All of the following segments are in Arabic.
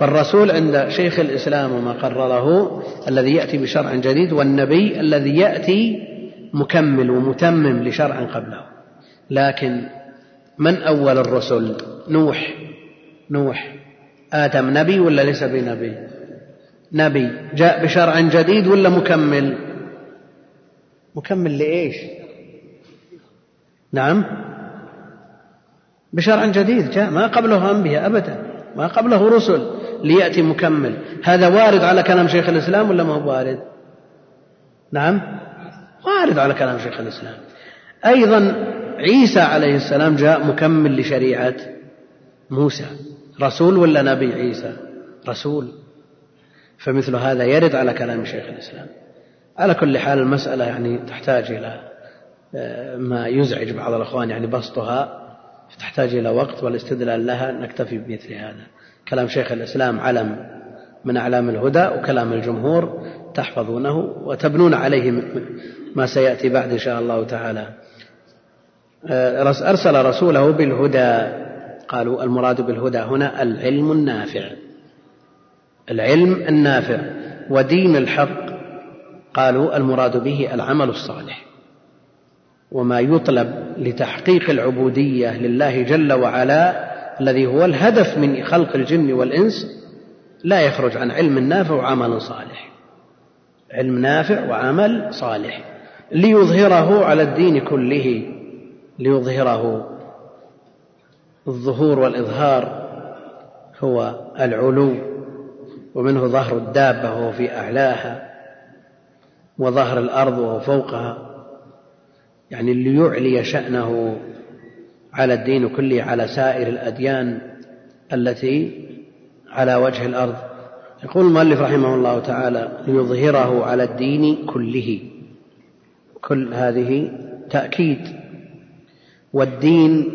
فالرسول عند شيخ الإسلام وما قرره الذي يأتي بشرع جديد والنبي الذي يأتي مكمل ومتمم لشرع قبله. لكن من أول الرسل؟ نوح. نوح. آدم نبي ولا ليس بنبي؟ نبي. جاء بشرع جديد ولا مكمل؟ مكمل لإيش؟ نعم. بشرع جديد جاء. ما قبله أنبياء أبدا. ما قبله رسل ليأتي مكمل. هذا وارد على كلام شيخ الإسلام ولا ما هو وارد؟ نعم. وارد على كلام شيخ الإسلام. أيضا عيسى عليه السلام جاء مكمل لشريعة موسى. رسول ولا نبي عيسى؟ رسول. فمثل هذا يرد على كلام شيخ الإسلام. على كل حال المسألة يعني تحتاج إلى آه، ما يزعج بعض الأخوان يعني بسطها تحتاج إلى وقت والاستدلال لها نكتفي بمثل هذا. كلام شيخ الإسلام علم من أعلام الهدى وكلام الجمهور تحفظونه وتبنون عليه ما سيأتي بعد إن شاء الله تعالى. آه، أرسل رسوله بالهدى. قالوا المراد بالهدى هنا العلم النافع. العلم النافع ودين الحق. قالوا المراد به العمل الصالح وما يطلب لتحقيق العبودية لله جل وعلا الذي هو الهدف من خلق الجن والإنس لا يخرج عن علم نافع وعمل صالح. علم نافع وعمل صالح. ليظهره على الدين كله. ليظهره. الظهور والإظهار هو العلو ومنه ظهر الدابة وهو في أعلاها. وظهر الأرض وهو فوقها يعني ليعلي شأنه على الدين كله على سائر الأديان التي على وجه الأرض. يقول المؤلف رحمه الله تعالى ليظهره على الدين كله. كل هذه تأكيد. والدين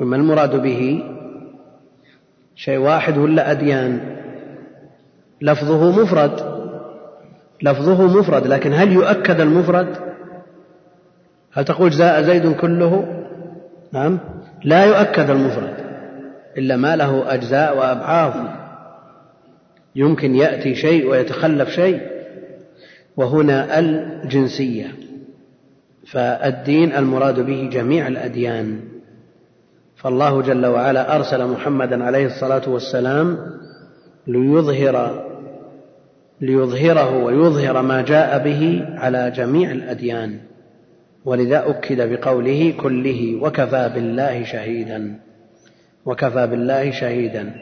وما المراد به؟ شيء واحد ولا أديان؟ لفظه مفرد. لفظه مفرد لكن هل يؤكد المفرد؟ هل تقول جاء زيد كله؟ نعم. لا يؤكد المفرد إلا ما له أجزاء وأبعاض يمكن يأتي شيء ويتخلف شيء. وهنا الجنسية فالدين المراد به جميع الأديان. فالله جل وعلا أرسل محمدا عليه الصلاة والسلام ليظهر ليظهره ويظهر ما جاء به على جميع الأديان. ولذا أكد بقوله كله وكفى بالله شهيدا. وكفى بالله شهيدا.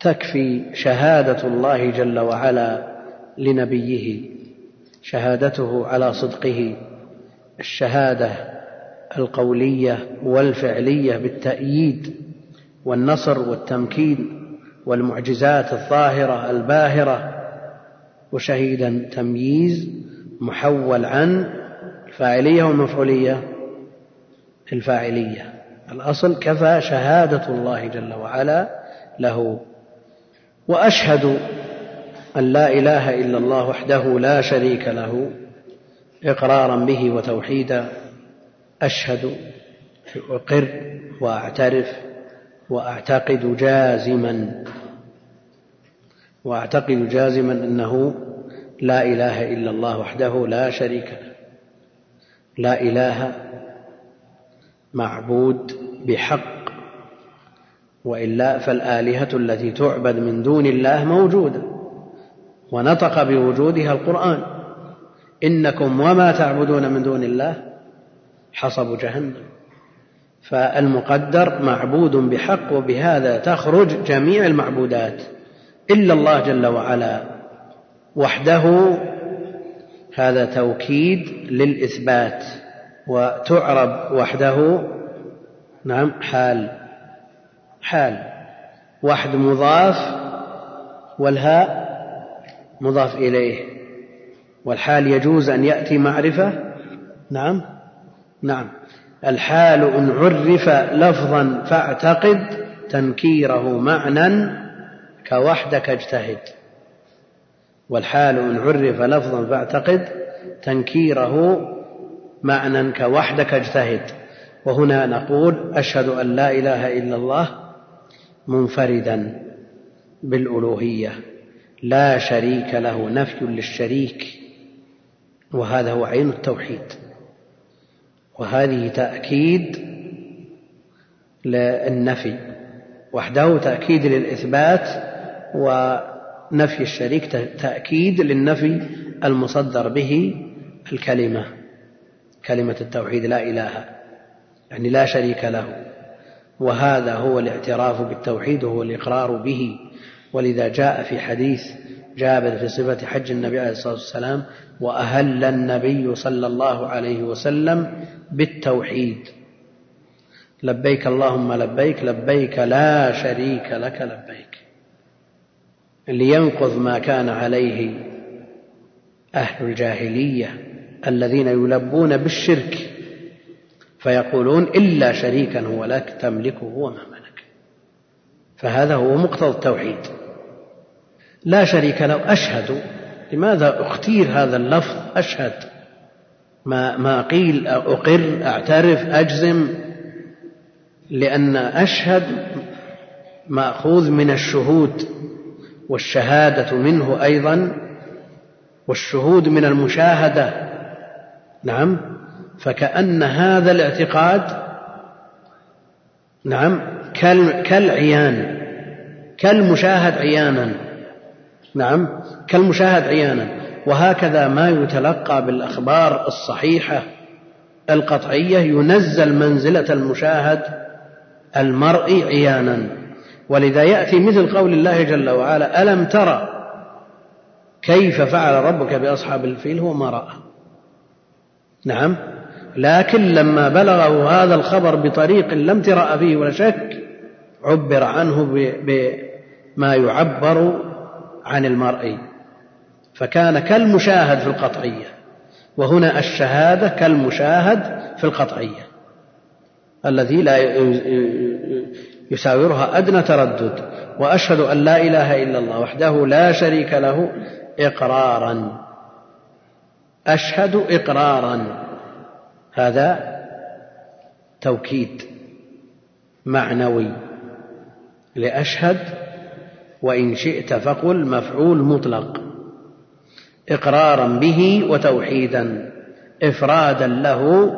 تكفي شهادة الله جل وعلا لنبيه. شهادته على صدقه. الشهادة القولية والفعلية بالتأييد والنصر والتمكين والمعجزات الظاهرة الباهرة وشهيدا تمييز محول عن الفاعلية والمفعولية. الفاعلية. الأصل كفى شهادة الله جل وعلا له. وأشهد أن لا إله إلا الله وحده لا شريك له إقرارا به وتوحيدا. أشهد أقر وأعترف وأعتقد جازما. وأعتقد جازما أنه لا إله إلا الله وحده لا شريك له. لا إله معبود بحق وإلا فالآلهة التي تعبد من دون الله موجودة ونطق بوجودها القرآن. إنكم وما تعبدون من دون الله حصب جهنم. فالمقدر معبود بحق وبهذا تخرج جميع المعبودات. إلا الله جل وعلا. وحده هذا توكيد للإثبات وتعرب وحده نعم حال حال. وحد مضاف والهاء مضاف إليه. والحال يجوز أن يأتي معرفة؟ نعم نعم. الحال إن عرف لفظا فاعتقد تنكيره معنى كوحدك اجتهد. والحال إن عرف لفظا فاعتقد تنكيره معنى كوحدك اجتهد. وهنا نقول أشهد أن لا إله إلا الله منفردا بالألوهية. لا شريك له نفي للشريك. وهذا هو عين التوحيد. وهذه تأكيد للنفي. وحده تأكيد للإثبات ونفي الشريك تأكيد للنفي المصدر به الكلمة كلمة التوحيد لا إله يعني لا شريك له. وهذا هو الاعتراف بالتوحيد وهو الإقرار به. ولذا جاء في حديث جابر في صفة حج النبي عليه الصلاة والسلام وأهل النبي صلى الله عليه وسلم بالتوحيد. لبيك اللهم لبيك لبيك لا شريك لك لبيك. لينقض ما كان عليه أهل الجاهلية الذين يلبون بالشرك فيقولون إلا شريكا هو لك تملكه وما ملك. فهذا هو مقتضى التوحيد. لا شريك له أشهد. لماذا أختير هذا اللفظ أشهد؟ ما ما قيل أقر أعترف أجزم؟ لأن أشهد مأخوذ من الشهود. والشهادة منه أيضا والشهود من المشاهدة. نعم. فكأن هذا الاعتقاد نعم كالعيان كالمشاهد عيانا. نعم كالمشاهد عيانا. وهكذا ما يتلقى بالأخبار الصحيحة القطعية ينزل منزلة المشاهد المرئي عيانا. ولذا يأتي مثل قول الله جل وعلا ألم ترى كيف فعل ربك بأصحاب الفيل؟ هو ما رأى. نعم. لكن لما بلغه هذا الخبر بطريق لم ترأ فيه ولا شك عبر عنه بما يعبر عن المرئي فكان كالمشاهد في القطعية وهنا الشهادة كالمشاهد في القطعية. الذي لا يساورها أدنى تردد وأشهد أن لا إله إلا الله وحده لا شريك له إقرارا. أشهد إقرارا. هذا توكيد معنوي. لأشهد وإن شئت فقل مفعول مطلق. إقرارا به وتوحيدا إفرادا له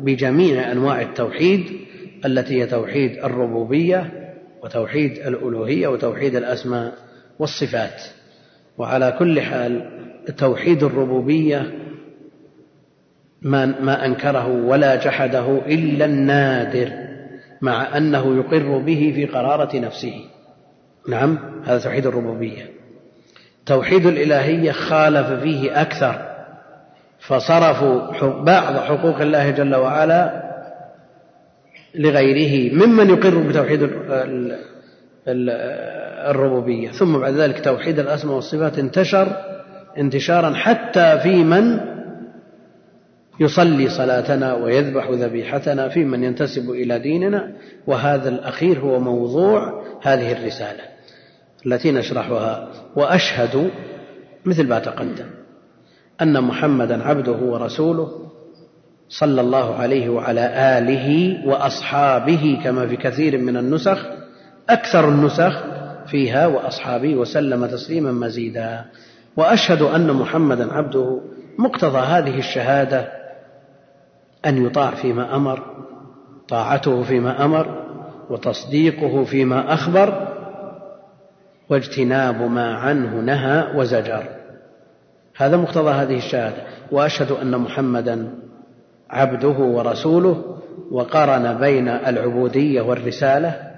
بجميع أنواع التوحيد التي هي توحيد الربوبية وتوحيد الألوهية وتوحيد الأسماء والصفات. وعلى كل حال توحيد الربوبية ما, ما أنكره ولا جحده إلا النادر مع أنه يقر به في قرارة نفسه. نعم هذا توحيد الربوبية. توحيد الإلهية خالف فيه أكثر فصرفوا بعض حقوق الله جل وعلا لغيره ممن يقر بتوحيد الربوبية. ثم بعد ذلك توحيد الأسماء والصفات انتشر انتشارا حتى في من يصلي صلاتنا ويذبح ذبيحتنا في من ينتسب إلى ديننا. وهذا الأخير هو موضوع هذه الرسالة التي نشرحها. وأشهد مثل ما تقدم أن محمدا عبده ورسوله صلى الله عليه وعلى آله وأصحابه كما في كثير من النسخ أكثر النسخ فيها وأصحابه وسلم تسليما مزيدا. وأشهد أن محمدا عبده مقتضى هذه الشهادة أن يطاع فيما أمر طاعته فيما أمر وتصديقه فيما أخبر واجتناب ما عنه نهى وزجر. هذا مقتضى هذه الشهادة. وأشهد أن محمدا عبده ورسوله وقرن بين العبودية والرسالة؟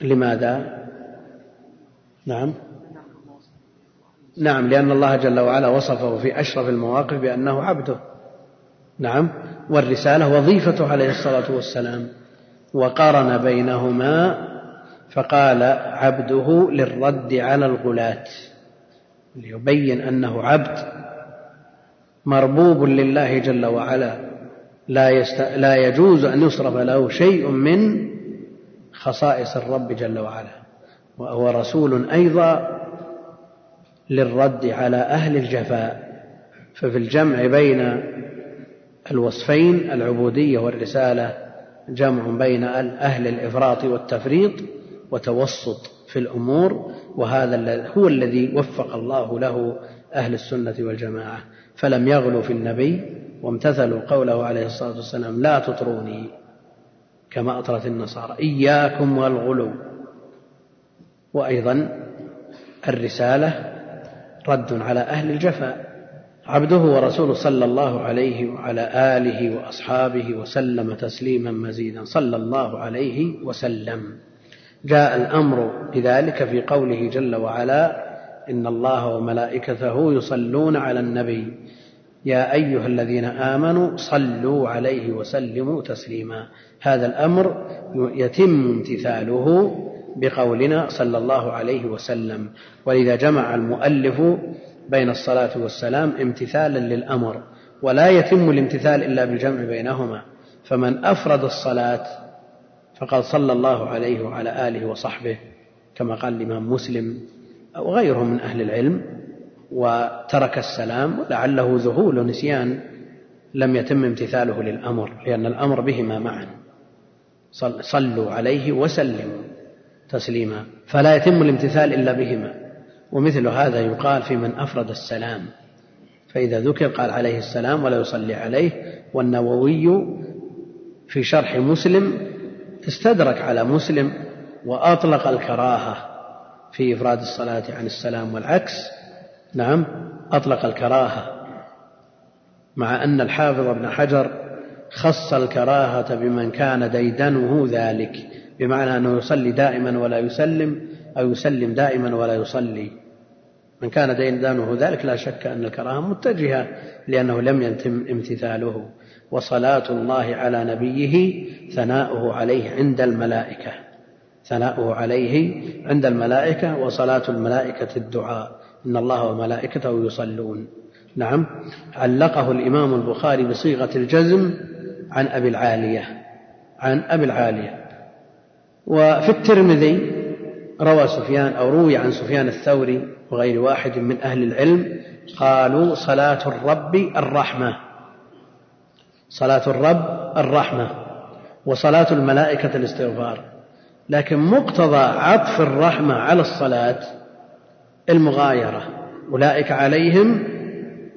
لماذا؟ نعم. نعم لأن الله جل وعلا وصفه في أشرف المواقف بأنه عبده. نعم والرسالة وظيفته عليه الصلاة والسلام. وقارن بينهما فقال عبده للرد على الغلاة ليبين أنه عبد. مربوب لله جل وعلا. لا, يست... لا يجوز أن يصرف له شيء من خصائص الرب جل وعلا. وهو رسول أيضا للرد على أهل الجفاء. ففي الجمع بين الوصفين العبودية والرسالة جمع بين أهل الإفراط والتفريط وتوسط في الأمور. وهذا هو الذي وفق الله له أهل السنة والجماعة. فلم يغلوا في النبي وامتثلوا قوله عليه الصلاة والسلام لا تطروني كما أطرت النصارى. إياكم والغلو. وأيضا الرسالة رد على أهل الجفاء. عبده ورسوله صلى الله عليه وعلى آله وأصحابه وسلم تسليما مزيدا. صلى الله عليه وسلم. جاء الأمر بذلك في قوله جل وعلا إن الله وملائكته يصلون على النبي. يا أيها الذين آمنوا صلوا عليه وسلموا تسليما. هذا الأمر يتم امتثاله بقولنا صلى الله عليه وسلم. ولذا جمع المؤلف بين الصلاة والسلام امتثالا للأمر ولا يتم الامتثال إلا بالجمع بينهما. فمن أفرد الصلاة فقد صلى الله عليه وعلى آله وصحبه كما قال الإمام مسلم. أو غيره من أهل العلم وترك السلام ولعله ذهول ونسيان لم يتم امتثاله للأمر لأن الأمر بهما معا. صلوا عليه وسلموا تسليما. فلا يتم الامتثال إلا بهما. ومثل هذا يقال في من أفرد السلام. فإذا ذكر قال عليه السلام ولا يصلي عليه والنووي في شرح مسلم استدرك على مسلم وأطلق الكراهة. في إفراد الصلاة عن السلام والعكس. نعم أطلق الكراهة مع أن الحافظ ابن حجر خص الكراهة بمن كان ديدنه ذلك بمعنى أنه يصلي دائما ولا يسلم أو يسلم دائما ولا يصلي. من كان ديدنه ذلك لا شك أن الكراهة متجهة لأنه لم يتم امتثاله. وصلاة الله على نبيه ثناؤه عليه عند الملائكة. ثناؤه عليه عند الملائكة وصلاة الملائكة الدعاء. إن الله وملائكته يصلون. نعم. علقه الإمام البخاري بصيغة الجزم عن أبي العالية. عن أبي العالية. وفي الترمذي روى سفيان أو روي عن سفيان الثوري وغير واحد من أهل العلم قالوا صلاة الرب الرحمة. صلاة الرب الرحمة. وصلاة الملائكة الاستغفار. لكن مقتضى عطف الرحمة على الصلاة المغايرة. أولئك عليهم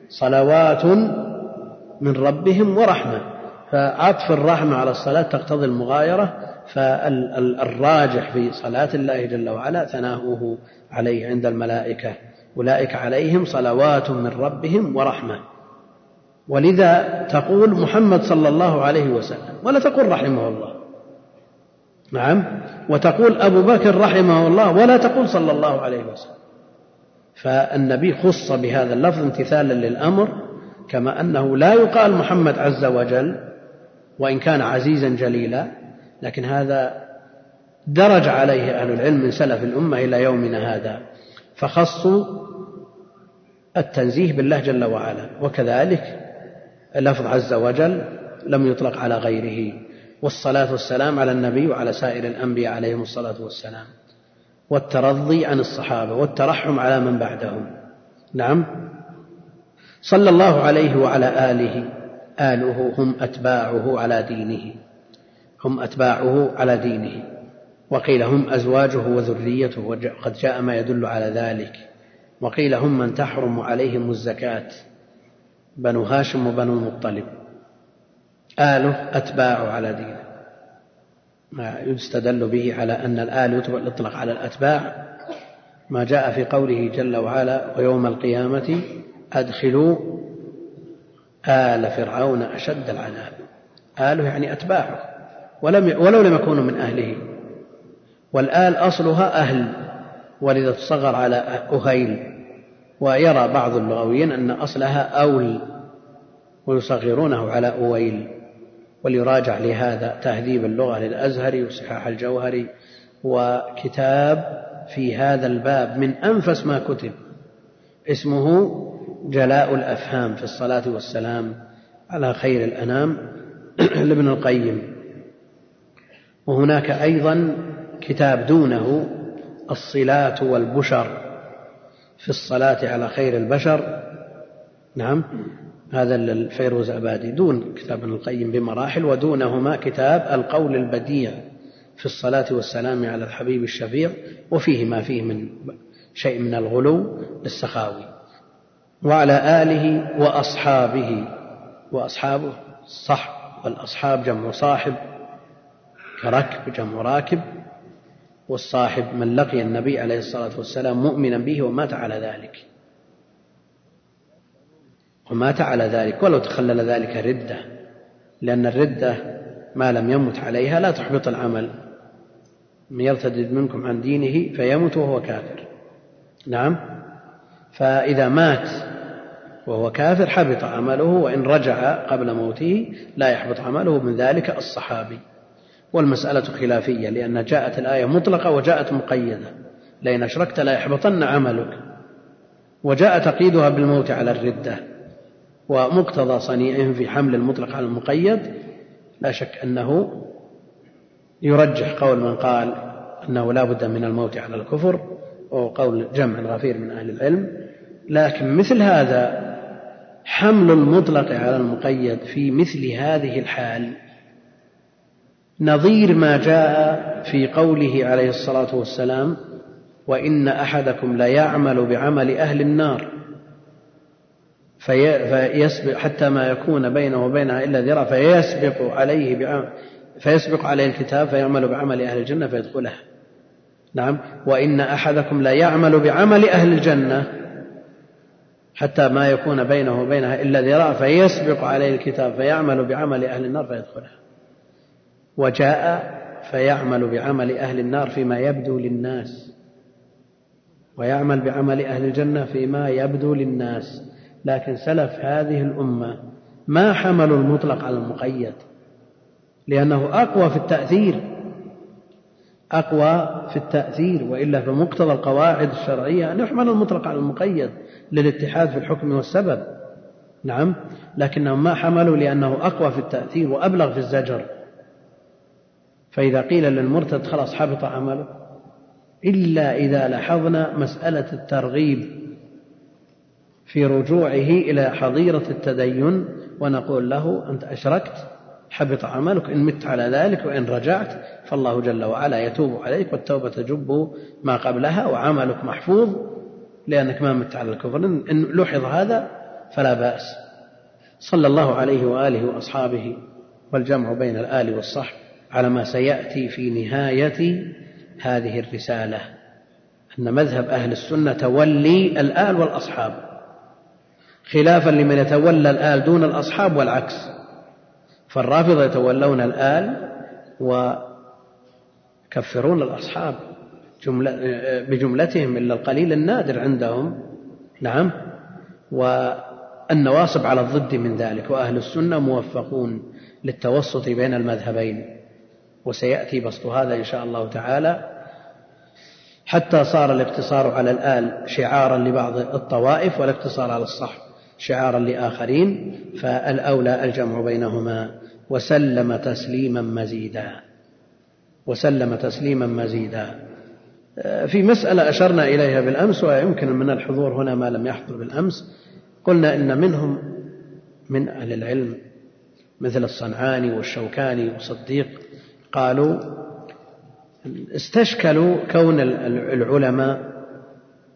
صلوات من ربهم ورحمة. فعطف الرحمة على الصلاة تقتضي المغايرة فالراجح في صلاة الله جل وعلا ثناؤه عليه عند الملائكة. أولئك عليهم صلوات من ربهم ورحمة. ولذا تقول محمد صلى الله عليه وسلم ولا تقول رحمه الله. نعم. وتقول أبو بكر رحمه الله ولا تقول صلى الله عليه وسلم. فالنبي خص بهذا اللفظ امتثالا للأمر كما أنه لا يقال محمد عز وجل وإن كان عزيزا جليلا لكن هذا درج عليه أهل العلم من سلف الأمة إلى يومنا هذا. فخصوا التنزيه بالله جل وعلا وكذلك لفظ عز وجل لم يطلق على غيره. والصلاة والسلام على النبي وعلى سائر الأنبياء عليهم الصلاة والسلام. والترضي عن الصحابة والترحم على من بعدهم. نعم. صلى الله عليه وعلى آله. آله هم أتباعه على دينه. هم أتباعه على دينه. وقيل هم أزواجه وذريته وقد جاء ما يدل على ذلك. وقيل هم من تحرم عليهم الزكاة. بنو هاشم وبنو المطلب. آله أتباعه على دينه. ما يستدل به على أن الآل يطلق على الأتباع. ما جاء في قوله جل وعلا ويوم القيامة أدخلوا آل فرعون أشد العذاب آله يعني أتباعه. ولم ولو لم يكونوا من أهله. والآل أصلها أهل. ولذا تصغر على أهيل. ويرى بعض اللغويين أن أصلها أول. ويصغرونه على أويل. وليراجع لهذا تهذيب اللغة للأزهري وصحاح الجوهري وكتاب في هذا الباب من أنفس ما كتب اسمه جلاء الأفهام في الصلاة والسلام على خير الأنام لابن القيم. وهناك أيضا كتاب دونه الصلات والبشر في الصلاة على خير البشر. نعم. هذا الفيروز أبادي. دون كتاب ابن القيم بمراحل ودونهما كتاب القول البديع في الصلاة والسلام على الحبيب الشفيع وفيه ما فيه من شيء من الغلو للسخاوي. وعلى آله وأصحابه وأصحابه صح والأصحاب جمع صاحب كركب جمع راكب والصاحب من لقي النبي عليه الصلاة والسلام مؤمنا به ومات على ذلك. ومات على ذلك ولو تخلل ذلك ردة لأن الردة ما لم يمت عليها لا تحبط العمل. من يرتد منكم عن دينه فيمت وهو كافر. نعم. فإذا مات وهو كافر حبط عمله وإن رجع قبل موته لا يحبط عمله. من ذلك الصحابي. والمسألة خلافية لأن جاءت الآية مطلقة وجاءت مقيدة. لئن أشركت لا يحبطن عملك. وجاء تقييدها بالموت على الردة. ومقتضى صنيعهم في حمل المطلق على المقيد لا شك أنه يرجح قول من قال أنه لا بد من الموت على الكفر وهو قول جمع غفير من أهل العلم. لكن مثل هذا حمل المطلق على المقيد في مثل هذه الحال نظير ما جاء في قوله عليه الصلاة والسلام وإن أحدكم ليعمل بعمل أهل النار فيسبق حتى ما يكون بينه وبينها إلا ذراع فيسبق عليه فيسبق عليه الكتاب فيعمل بعمل أهل الجنة فيدخلها. نعم. وإن أحدكم لا يعمل بعمل أهل الجنة حتى ما يكون بينه وبينها إلا ذراع فيسبق عليه الكتاب فيعمل بعمل أهل النار فيدخلها. وجاء فيعمل بعمل أهل النار فيما يبدو للناس. ويعمل بعمل أهل الجنة فيما يبدو للناس. لكن سلف هذه الأمة ما حملوا المطلق على المقيد لأنه أقوى في التأثير أقوى في التأثير وإلا فمقتضى القواعد الشرعية أن يحمل المطلق على المقيد للاتحاد في الحكم والسبب. نعم لكنهم ما حملوا لأنه أقوى في التأثير وأبلغ في الزجر. فإذا قيل للمرتد خلاص حبط عمله إلا إذا لاحظنا مسألة الترغيب. في رجوعه إلى حظيرة التدين ونقول له أنت أشركت حبط عملك إن مت على ذلك وإن رجعت فالله جل وعلا يتوب عليك والتوبة تجب ما قبلها وعملك محفوظ لأنك ما مت على الكفر. إن لوحظ هذا فلا بأس. صلى الله عليه وآله وأصحابه والجمع بين الآل والصحب على ما سيأتي في نهاية هذه الرسالة أن مذهب أهل السنة تولي الآل والأصحاب. خلافا لمن يتولى الآل دون الأصحاب والعكس. فالرافضة يتولون الآل ويكفرون الأصحاب جملة بجملتهم إلا القليل النادر عندهم. نعم. والنواصب على الضد من ذلك. وأهل السنة موفقون للتوسط بين المذهبين. وسيأتي بسط هذا إن شاء الله تعالى. حتى صار الاقتصار على الآل شعارا لبعض الطوائف والاقتصار على الصحب. شعارا لآخرين فالأولى الجمع بينهما وسلم تسليما مزيدا. وسلم تسليما مزيدا. في مسألة أشرنا إليها بالأمس ويمكن من الحضور هنا ما لم يحضر بالأمس. قلنا إن منهم من أهل العلم مثل الصنعاني والشوكاني وصديق قالوا استشكلوا كون العلماء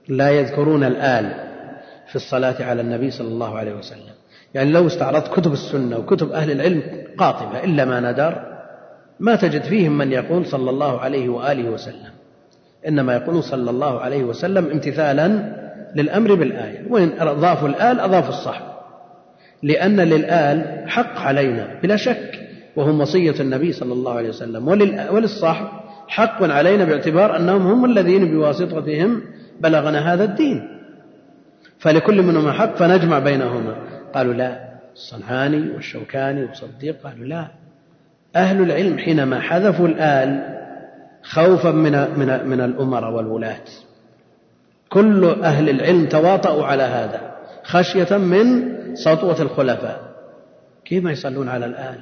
لا يذكرون الآل. في الصلاة على النبي صلى الله عليه وسلم. يعني لو استعرضت كتب السنة وكتب أهل العلم قاطبة إلا ما ندر ما تجد فيهم من يقول صلى الله عليه وآله وسلم. إنما يقول صلى الله عليه وسلم امتثالا للأمر بالآية. وإن أضافوا الآل أضافوا الصحب. لأن للآل حق علينا بلا شك وهم وصية النبي صلى الله عليه وسلم. وللصاحب حق علينا باعتبار أنهم هم الذين بواسطتهم بلغنا هذا الدين. فلكل منهما حق فنجمع بينهما. قالوا لا. الصنعاني والشوكاني والصديق قالوا لا. أهل العلم حينما حذفوا الآل خوفا من من من الأمراء والولاة. كل أهل العلم تواطؤوا على هذا خشية من سطوة الخلفاء. كيف ما يصلون على الآل؟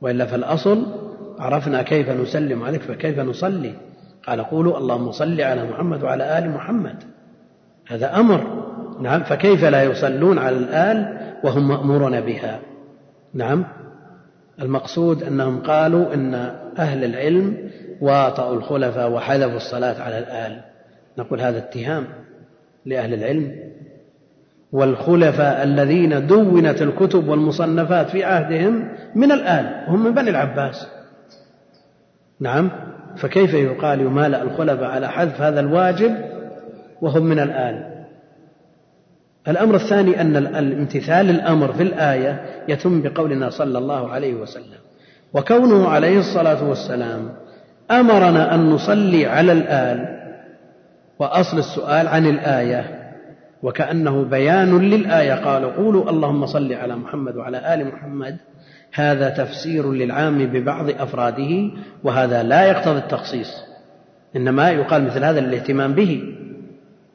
وإلا فالأصل عرفنا كيف نسلم عليك فكيف نصلي؟ قال قولوا اللهم صل على محمد وعلى آل محمد. هذا أمر. نعم فكيف لا يصلون على الآل وهم مأمورون بها؟ نعم المقصود أنهم قالوا أن أهل العلم واطأوا الخلفاء وحذفوا الصلاة على الآل. نقول هذا اتهام لأهل العلم. والخلفاء الذين دونت الكتب والمصنفات في عهدهم من الآل هم من بني العباس. نعم فكيف يقال يمالأ الخلفاء على حذف هذا الواجب؟ وهم من الآل. الأمر الثاني أن الامتثال الأمر في الآية يتم بقولنا صلى الله عليه وسلم. وكونه عليه الصلاة والسلام أمرنا أن نصلي على الآل وأصل السؤال عن الآية وكأنه بيان للآية. قال قولوا اللهم صل على محمد وعلى آل محمد. هذا تفسير للعام ببعض أفراده وهذا لا يقتضي التخصيص إنما يقال مثل هذا للاهتمام به.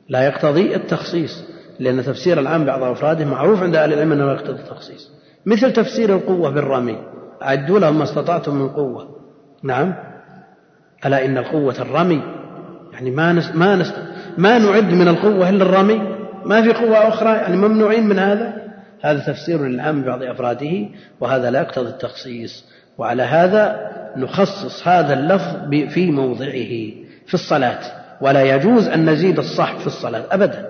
لا يقتضي التخصيص لأن تفسير العام بعض أفراده معروف عند أهل العلم أنه يقتضي التخصيص. مثل تفسير القوة بالرمي أعدوا لهم ما استطعتم من قوة. نعم. ألا إن القوة الرمي؟ يعني ما نس ما نس ما نعد من القوة إلا الرمي؟ ما في قوة أخرى؟ يعني ممنوعين من هذا؟ هذا تفسير للعام ببعض أفراده وهذا لا يقتضي التخصيص. وعلى هذا نخصص هذا اللفظ في موضعه في الصلاة. ولا يجوز أن نزيد الصح في الصلاة أبدا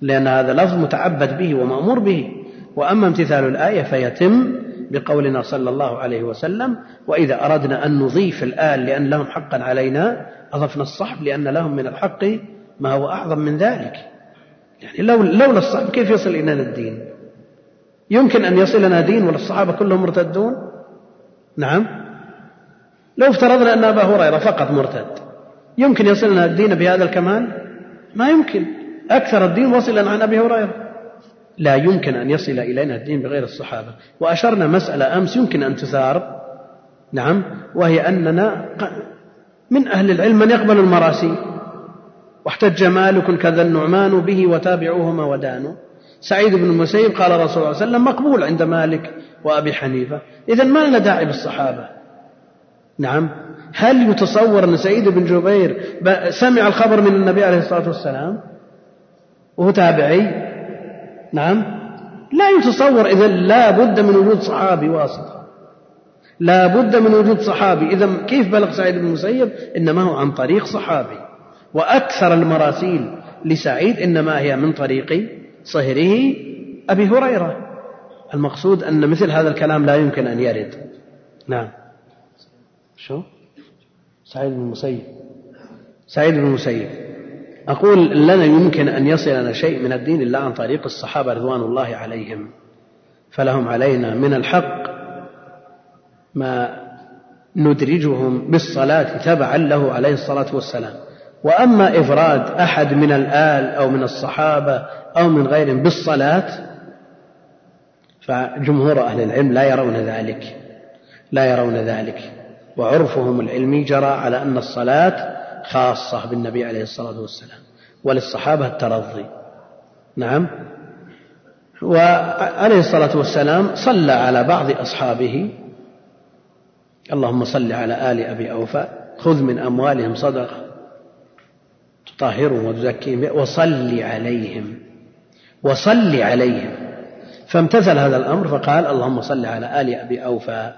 لأن هذا لفظ متعبد به ومأمور به وأما امتثال الآية فيتم بقولنا صلى الله عليه وسلم وإذا أردنا أن نضيف الآل لأن لهم حقا علينا أضفنا الصحب لأن لهم من الحق ما هو أعظم من ذلك. يعني لو لولا الصحب كيف يصل إلينا الدين؟ يمكن أن يصلنا دين والصحابة كلهم مرتدون؟ نعم. لو افترضنا أن أبا هريرة فقط مرتد يمكن يصلنا الدين بهذا الكمال؟ ما يمكن. أكثر الدين وصلا عن أبي هريرة. لا يمكن أن يصل إلينا الدين بغير الصحابة. وأشرنا مسألة أمس يمكن أن تثار. نعم. وهي أننا من أهل العلم من يقبل المراسيل واحتج مالك كذا النعمان به وتابعوهما ودانوا. سعيد بن المسيب قال رسول الله صلى الله عليه وسلم مقبول عند مالك وأبي حنيفة. إذا ما لنا داعي بالصحابة؟ نعم. هل يتصور أن سعيد بن جبير سمع الخبر من النبي عليه الصلاة والسلام؟ وهو تابعي؟ نعم. لا يتصور إذا لا بد من وجود صحابي واسطة. لا بد من وجود صحابي. إذا كيف بلغ سعيد بن المسيب؟ إنما هو عن طريق صحابي. وأكثر المراسيل لسعيد إنما هي من طريق صهره أبي هريرة. المقصود أن مثل هذا الكلام لا يمكن أن يرد. نعم. شو؟ سعيد بن المسيب. سعيد بن المسيب. أقول لنا يمكن أن يصلنا شيء من الدين إلا عن طريق الصحابة رضوان الله عليهم. فلهم علينا من الحق ما ندرجهم بالصلاة تبعا له عليه الصلاة والسلام. وأما إفراد أحد من الآل أو من الصحابة أو من غيرهم بالصلاة فجمهور أهل العلم لا يرون ذلك. لا يرون ذلك. وعرفهم العلمي جرى على أن الصلاة خاصة بالنبي عليه الصلاة والسلام وللصحابة الترضي. نعم. وعليه الصلاة والسلام صلى على بعض أصحابه. اللهم صل على آل أبي أوفى. خذ من أموالهم صدقة. تطهرهم وتزكيهم. وصل عليهم. وصل عليهم. فامتثل هذا الأمر فقال اللهم صل على آل أبي أوفى.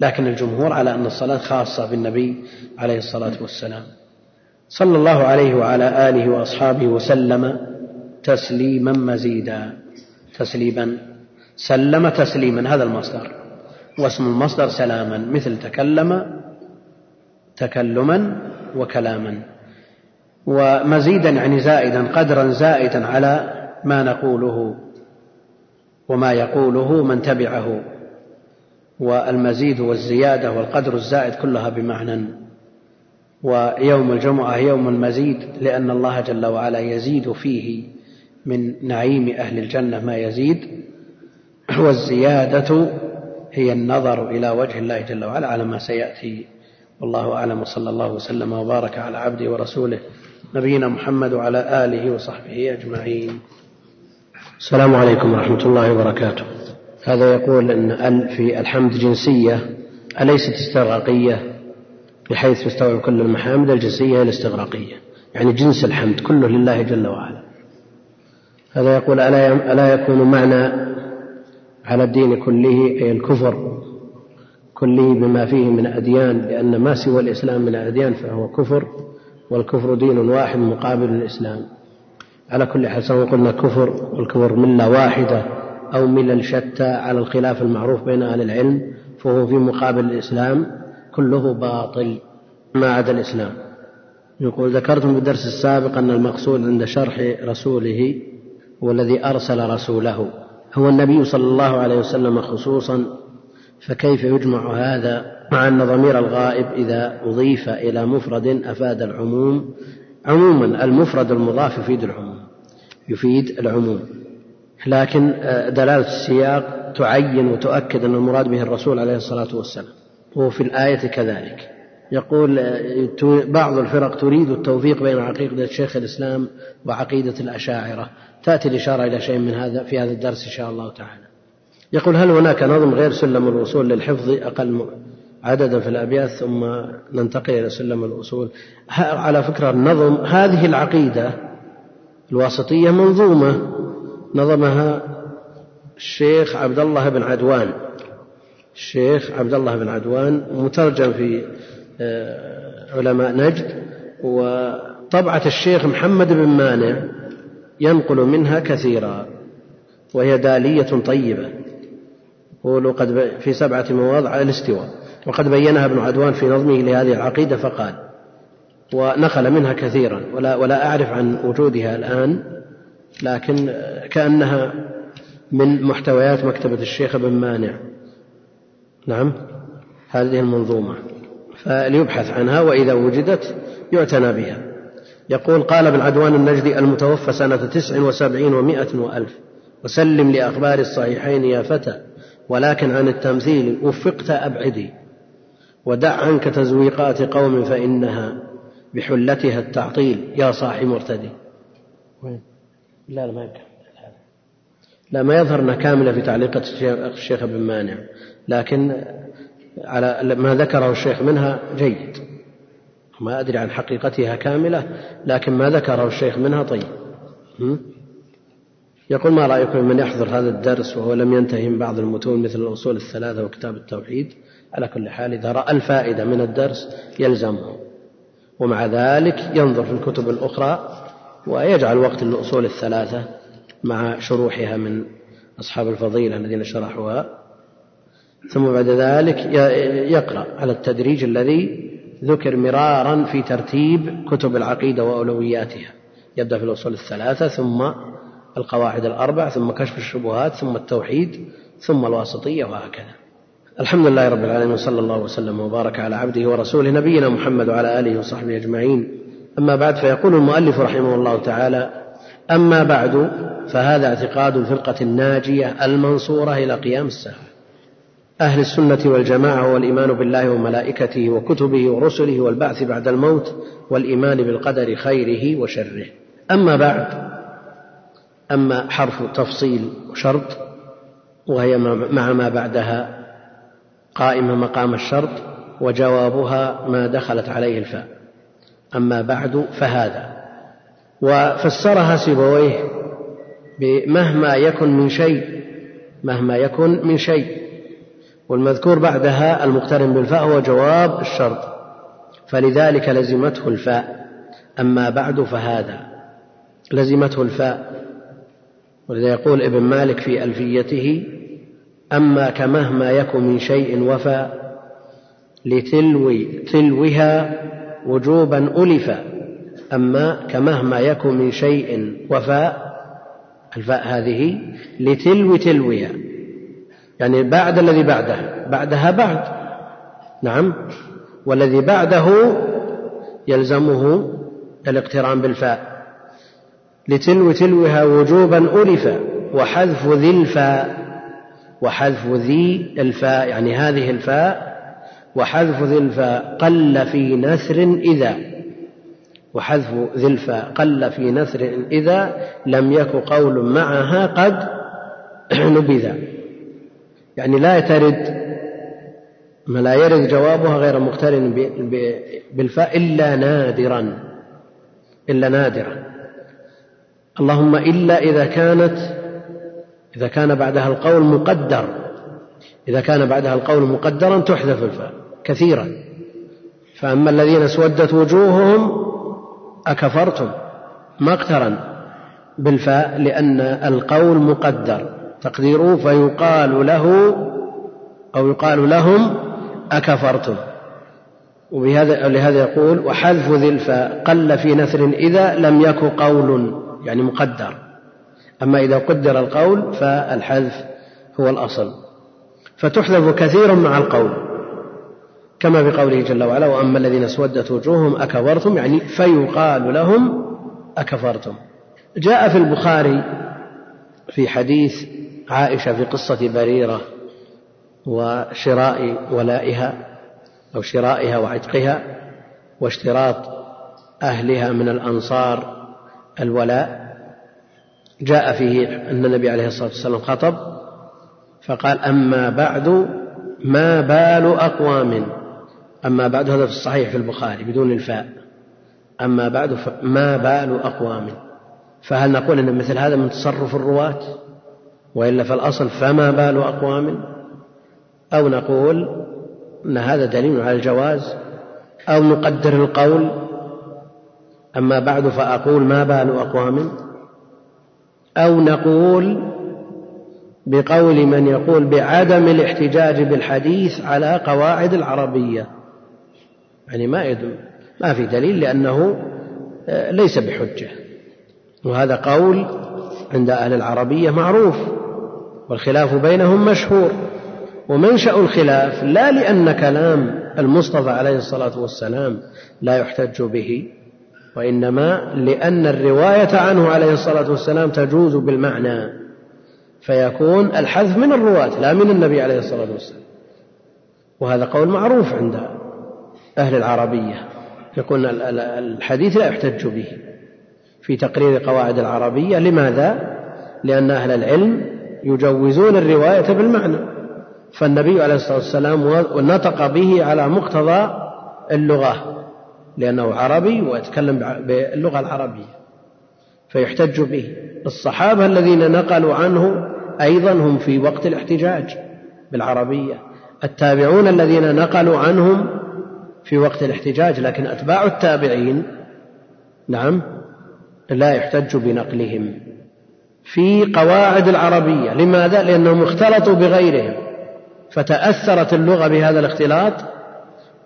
لكن الجمهور على أن الصلاة خاصة بالنبي عليه الصلاة والسلام. صلى الله عليه وعلى آله وأصحابه وسلم تسليما مزيدا. تسليما. سلم تسليما. هذا المصدر. واسم المصدر سلاما. مثل تكلم تكلما وكلاما. ومزيدا يعني زائدا قدرا زائدا على ما نقوله وما يقوله من تبعه. والمزيد والزيادة والقدر الزائد كلها بمعنى. ويوم الجمعة يوم المزيد لأن الله جل وعلا يزيد فيه من نعيم أهل الجنة ما يزيد. والزيادة هي النظر إلى وجه الله جل وعلا على ما سيأتي. والله أعلم وصلى الله وسلم وبارك على عبده ورسوله نبينا محمد وعلى آله وصحبه أجمعين. السلام عليكم ورحمة الله وبركاته. هذا يقول أن ال في الحمد جنسية أليست استغراقية؟ بحيث تستوعب كل المحامد الجنسية الاستغراقية. يعني جنس الحمد كله لله جل وعلا. هذا يقول ألا ألا يكون معنى على الدين كله أي الكفر كله بما فيه من أديان لأن ما سوى الإسلام من الأديان فهو كفر والكفر دين واحد مقابل الإسلام. على كل حال سواء قلنا كفر والكفر ملة واحدة أو ملل شتى على الخلاف المعروف بين أهل العلم فهو في مقابل الإسلام كله باطل ما عدا الإسلام. يقول ذكرتم في الدرس السابق أن المقصود عند شرح رسوله هو الذي أرسل رسوله هو النبي صلى الله عليه وسلم خصوصا. فكيف يجمع هذا مع أن ضمير الغائب إذا أضيف إلى مفرد أفاد العموم؟ عموما المفرد المضاف يفيد العموم يفيد العموم. لكن آه، دلالة السياق تعين وتؤكد أن المراد به الرسول عليه الصلاة والسلام وفي الآية كذلك. يقول آه، بعض الفرق تريد التوفيق بين عقيدة شيخ الإسلام وعقيدة الأشاعرة. تأتي الإشارة إلى شيء من هذا في هذا الدرس إن شاء الله تعالى. يقول هل هناك نظم غير سلم الوصول للحفظ أقل عددا في الأبيات ثم ننتقل إلى سلم الأصول على فكرة النظم هذه العقيدة الواسطية منظومة. نظمها الشيخ عبد الله بن عدوان. الشيخ عبد الله بن عدوان مترجم في آه، علماء نجد وطبعة الشيخ محمد بن مانع ينقل منها كثيرا وهي دالية طيبة. يقول قد في سبعة مواضع الاستواء. وقد بينها ابن عدوان في نظمه لهذه العقيدة فقال ونقل منها كثيرا ولا, ولا أعرف عن وجودها الآن. لكن كأنها من محتويات مكتبة الشيخ بن مانع. نعم. هذه المنظومة. فليبحث عنها وإذا وجدت يعتنى بها. يقول قال ابن عدوان النجدي المتوفى سنة تسع وسبعين ومائة وألف. وسلم لأخبار الصحيحين يا فتى ولكن عن التمثيل وفقت أبعدي. ودع عنك تزويقات قوم فإنها بحلتها التعطيل. يا صاحي مرتدي؟ لا لا ما يمكن. لا ما يظهر أنها كاملة في تعليقة الشيخ ابن مانع لكن على ما ذكره الشيخ منها جيد. ما أدري عن حقيقتها كاملة لكن ما ذكره الشيخ منها طيب. يقول ما رأيكم من يحضر هذا الدرس وهو لم ينتهي من بعض المتون مثل الأصول الثلاثة وكتاب التوحيد؟ على كل حال إذا رأى الفائدة من الدرس يلزمه ومع ذلك ينظر في الكتب الأخرى ويجعل وقت للأصول الثلاثة مع شروحها من أصحاب الفضيلة الذين شرحوها. ثم بعد ذلك يقرأ على التدريج الذي ذكر مرارا في ترتيب كتب العقيدة وأولوياتها. يبدأ في الأصول الثلاثة ثم القواعد الأربع ثم كشف الشبهات ثم التوحيد ثم الواسطية وهكذا. الحمد لله رب العالمين وصلى الله وسلم وبارك على عبده ورسوله نبينا محمد وعلى آله وصحبه أجمعين. أما بعد فيقول المؤلف رحمه الله تعالى أما بعد فهذا اعتقاد الفرقة الناجية المنصورة إلى قيام الساعة. أهل السنة والجماعة والإيمان بالله وملائكته وكتبه ورسله والبعث بعد الموت والإيمان بالقدر خيره وشره. أما بعد أما حرف تفصيل وشرط وهي مع ما بعدها قائمة مقام الشرط وجوابها ما دخلت عليه الفاء. أما بعد فهذا. وفسرها سيبويه بمهما يكن من شيء مهما يكن من شيء. والمذكور بعدها المقترن بالفاء هو جواب الشرط. فلذلك لزمته الفاء. أما بعد فهذا. لزمته الفاء. ولذا يقول ابن مالك في ألفيته أما كمهما يكن من شيء وفى لتلو تلوها وجوبا ألفا أما كمهما يكن من شيء وفاء الفاء هذه لتلو تلوها يعني بعد الذي بعده بعدها بعد نعم والذي بعده يلزمه الاقتران بالفاء لتلو تلوها وجوبا ألفا وحذف ذي الفاء وحذف ذي الفاء يعني هذه الفاء وحذف ذي الفاء قل في نثر إذا. وحذف ذي الفاء قل في نثر إذا لم يك قول معها قد نبذ. يعني لا ترد ما لا يرد جوابها غير مقترن بالفاء إلا نادرا. إلا نادرة اللهم إلا إذا كانت إذا كان بعدها القول مقدر. إذا كان بعدها القول مقدرا تحذف الفاء. كثيرا. فأما الذين اسودت وجوههم أكفرتم ما اقترن بالفاء لأن القول مقدر. تقديره فيقال له أو يقال لهم أكفرتم. وبهذا لهذا يقول وحذف ذي الفاء قل في نثر إذا لم يك قول يعني مقدر. أما إذا قدر القول فالحذف هو الأصل. فتحذف كثير مع القول. كما بقوله جل وعلا وأما الذين اسودت وجوههم أكفرتم يعني فيقال لهم أكفرتم. جاء في البخاري في حديث عائشة في قصة بريرة وشراء ولائها أو شرائها وعتقها واشتراط أهلها من الأنصار الولاء. جاء فيه أن النبي عليه الصلاة والسلام خطب فقال أما بعد ما بال أقوام؟ أما بعد هذا في الصحيح في البخاري بدون الفاء. أما بعد ما بال أقوام؟ فهل نقول أن مثل هذا من تصرف الرواة؟ وإلا فالأصل فما بال أقوام؟ أو نقول أن هذا دليل على الجواز؟ أو نقدر القول؟ أما بعد فأقول ما بال أقوام؟ أو نقول بقول من يقول بعدم الاحتجاج بالحديث على قواعد العربية. يعني ما يدل ما في دليل لأنه آه، ليس بحجة. وهذا قول عند أهل العربية معروف والخلاف بينهم مشهور. ومنشأ الخلاف لا لأن كلام المصطفى عليه الصلاة والسلام لا يحتج به وإنما لأن الرواية عنه عليه الصلاة والسلام تجوز بالمعنى. فيكون الحذف من الرواة لا من النبي عليه الصلاة والسلام. وهذا قول معروف عند أهل العربية. يقول الحديث لا يحتج به في تقرير قواعد العربية. لماذا؟ لأن أهل العلم يجوزون الرواية بالمعنى. فالنبي عليه الصلاة والسلام نطق به على مقتضى اللغة لأنه عربي ويتكلم باللغة العربية. فيحتج به. الصحابة الذين نقلوا عنه أيضا هم في وقت الاحتجاج بالعربية. التابعون الذين نقلوا عنهم في وقت الاحتجاج لكن أتباع التابعين نعم لا يحتج بنقلهم. في قواعد العربية لماذا؟ لأنهم اختلطوا بغيرهم. فتأثرت اللغة بهذا الاختلاط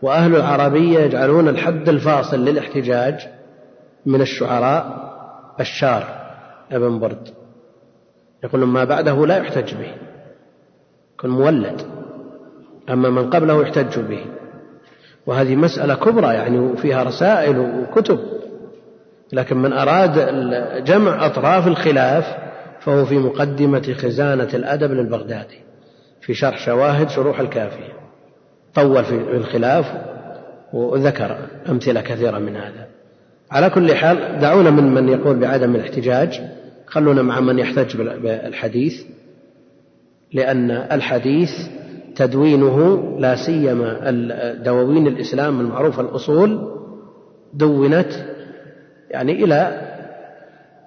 وأهل العربية يجعلون الحد الفاصل للاحتجاج من الشعراء الشار ابن برد. يقول ما بعده لا يحتج به يكون مولد. أما من قبله يحتج به. وهذه مسألة كبرى يعني فيها رسائل وكتب. لكن من أراد جمع أطراف الخلاف فهو في مقدمة خزانة الأدب للبغدادي في شرح شواهد شروح الكافية. طول في الخلاف وذكر أمثلة كثيرة من هذا. على كل حال دعونا من من يقول بعدم الاحتجاج. خلونا مع من يحتج بالحديث لأن الحديث تدوينه لا سيما دواوين الإسلام المعروفة الأصول دونت يعني إلى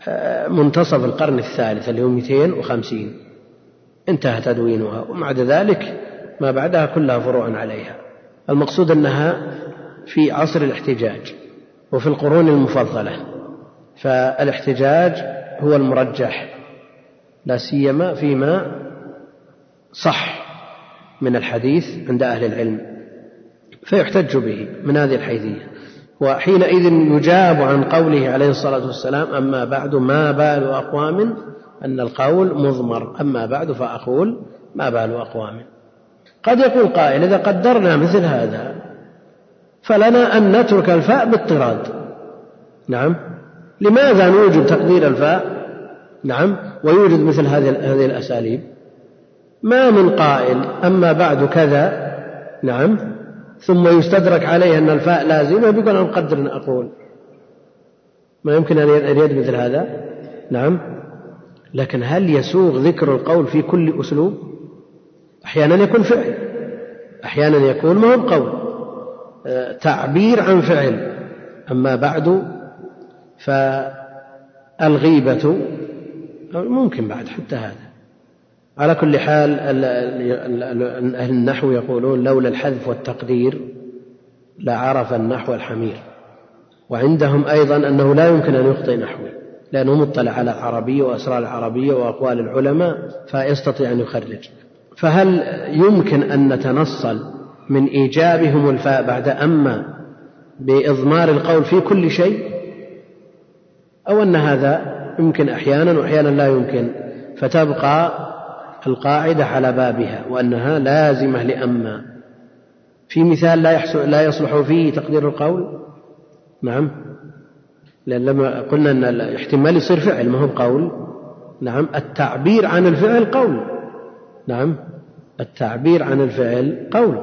آه، منتصف القرن الثالث اللي هو 250 انتهى تدوينها وبعد ذلك ما بعدها كلها فروع عليها. المقصود أنها في عصر الاحتجاج وفي القرون المفضلة. فالاحتجاج هو المرجح لا سيما فيما صح من الحديث عند أهل العلم فيحتج به من هذه الحيثية. وحينئذ يجاب عن قوله عليه الصلاة والسلام أما بعد ما بال أقوام؟ أن القول مضمر. أما بعد فأقول ما بال أقوام. قد يقول قائل إذا قدرنا مثل هذا فلنا أن نترك الفاء باضطراد. نعم. لماذا نوجد تقدير الفاء؟ نعم. ويوجد مثل هذه هذه الأساليب. ما من قائل أما بعد كذا نعم ثم يستدرك عليه أن الفاء لازمة ويقول أنا مقدر أقول. ما يمكن أن يريد مثل هذا؟ نعم. لكن هل يسوغ ذكر القول في كل أسلوب؟ أحيانا يكون فعل أحيانا يكون ما هو قول آه، تعبير عن فعل. أما بعد فالغيبة ممكن بعد حتى هذا. على كل حال أهل النحو يقولون لولا الحذف والتقدير لعرف النحو الحمير. وعندهم أيضا أنه لا يمكن أن يخطئ نحوي لأنه مطلع على العربية وأسرار العربية وأقوال العلماء فيستطيع أن يخرج. فهل يمكن أن نتنصل من إيجابهم الفاء بعد أما بإضمار القول في كل شيء؟ أو أن هذا يمكن أحيانا وأحيانا لا يمكن فتبقى القاعدة على بابها وأنها لازمة لأما في مثال لا لا يصلح فيه تقدير القول؟ نعم. لأن لما قلنا أن الاحتمال يصير فعل ما هو بقول؟ نعم. التعبير عن الفعل قول. نعم. التعبير عن الفعل قول.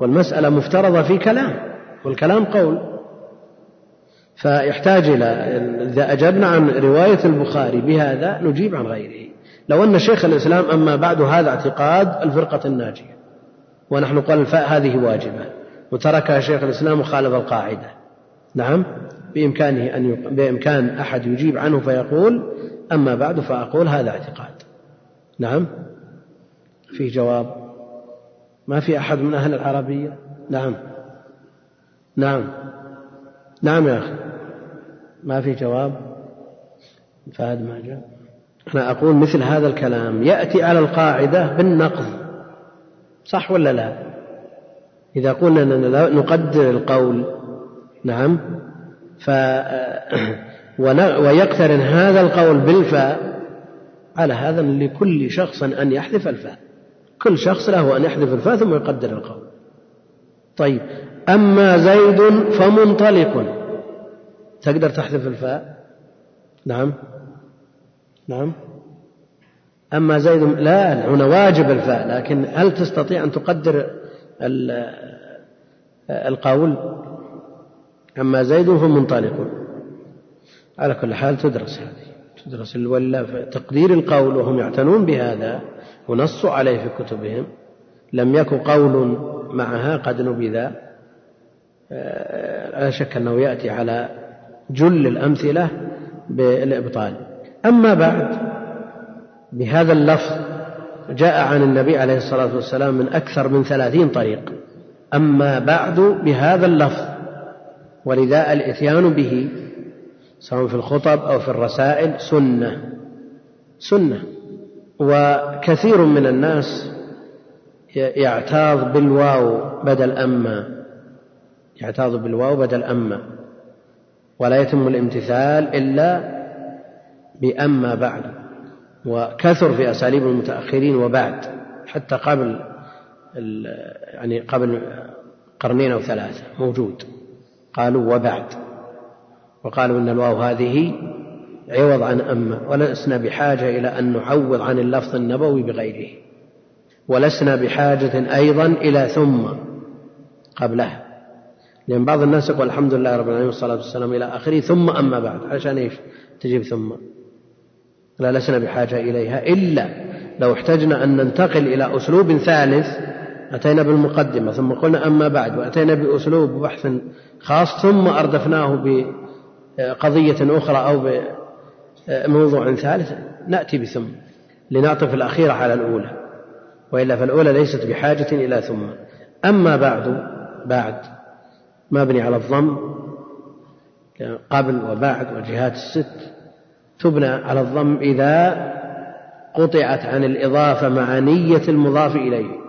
والمسألة مفترضة في كلام والكلام قول. فيحتاج إلى إذا أجبنا عن رواية البخاري بهذا نجيب عن غيره. لو أن شيخ الإسلام أما بعد هذا اعتقاد الفرقة الناجية ونحن قال الفاء هذه واجبة وتركها شيخ الإسلام وخالف القاعدة. نعم؟ بإمكانه أن يق... بإمكان أحد يجيب عنه فيقول أما بعد فأقول هذا اعتقاد. نعم؟ في جواب؟ ما في أحد من أهل العربية؟ نعم. نعم. نعم يا أخي. ما في جواب؟ فهد ما جاء. أنا أقول مثل هذا الكلام يأتي على القاعدة بالنقض صح ولا لا؟ إذا قلنا أننا نقدر القول نعم؟ ف ويقترن هذا القول بالفاء على هذا لكل شخص أن يحذف الفاء. كل شخص له أن يحذف الفاء ثم يقدر القول. طيب أما زيد فمنطلق تقدر تحذف الفاء؟ نعم؟ نعم. أما زيد لا هنا واجب الفاء لكن هل تستطيع أن تقدر القول؟ أما زيد فمنطلق على كل حال تدرس هذه تدرس ولا تقدير القول وهم يعتنون بهذا ونصوا عليه في كتبهم. لم يكن قول معها قد نبذ. لا شك أنه يأتي على جل الأمثلة بالإبطال. أما بعد بهذا اللفظ جاء عن النبي عليه الصلاة والسلام من أكثر من ثلاثين طريق. أما بعد بهذا اللفظ ولذا الإتيان به سواء في الخطب أو في الرسائل سنة. سنة. وكثير من الناس يعتاض بالواو بدل أما. يعتاض بالواو بدل أما. ولا يتم الامتثال إلا بأما بعد وكثر في أساليب المتأخرين وبعد حتى قبل يعني قبل قرنين أو ثلاثة موجود. قالوا وبعد. وقالوا إن الواو هذه عوض عن أما ولسنا بحاجة إلى أن نعوض عن اللفظ النبوي بغيره. ولسنا بحاجة أيضا إلى ثم قبلها لأن بعض الناس يقول الحمد لله رب العالمين والصلاة والسلام إلى آخره ثم أما بعد. عشان إيش؟ تجيب ثم. لا لسنا بحاجة إليها إلا لو احتجنا أن ننتقل إلى أسلوب ثالث أتينا بالمقدمة ثم قلنا أما بعد وأتينا بأسلوب بحث خاص ثم أردفناه بقضية أخرى أو بموضوع ثالث نأتي بثم لنعطف الأخيرة على الأولى وإلا فالأولى ليست بحاجة إلى ثم. أما بعد بعد مبني على الضم قبل وبعد والجهات الست. تبنى على الضم إذا قطعت عن الإضافة مع نية المضاف إليه.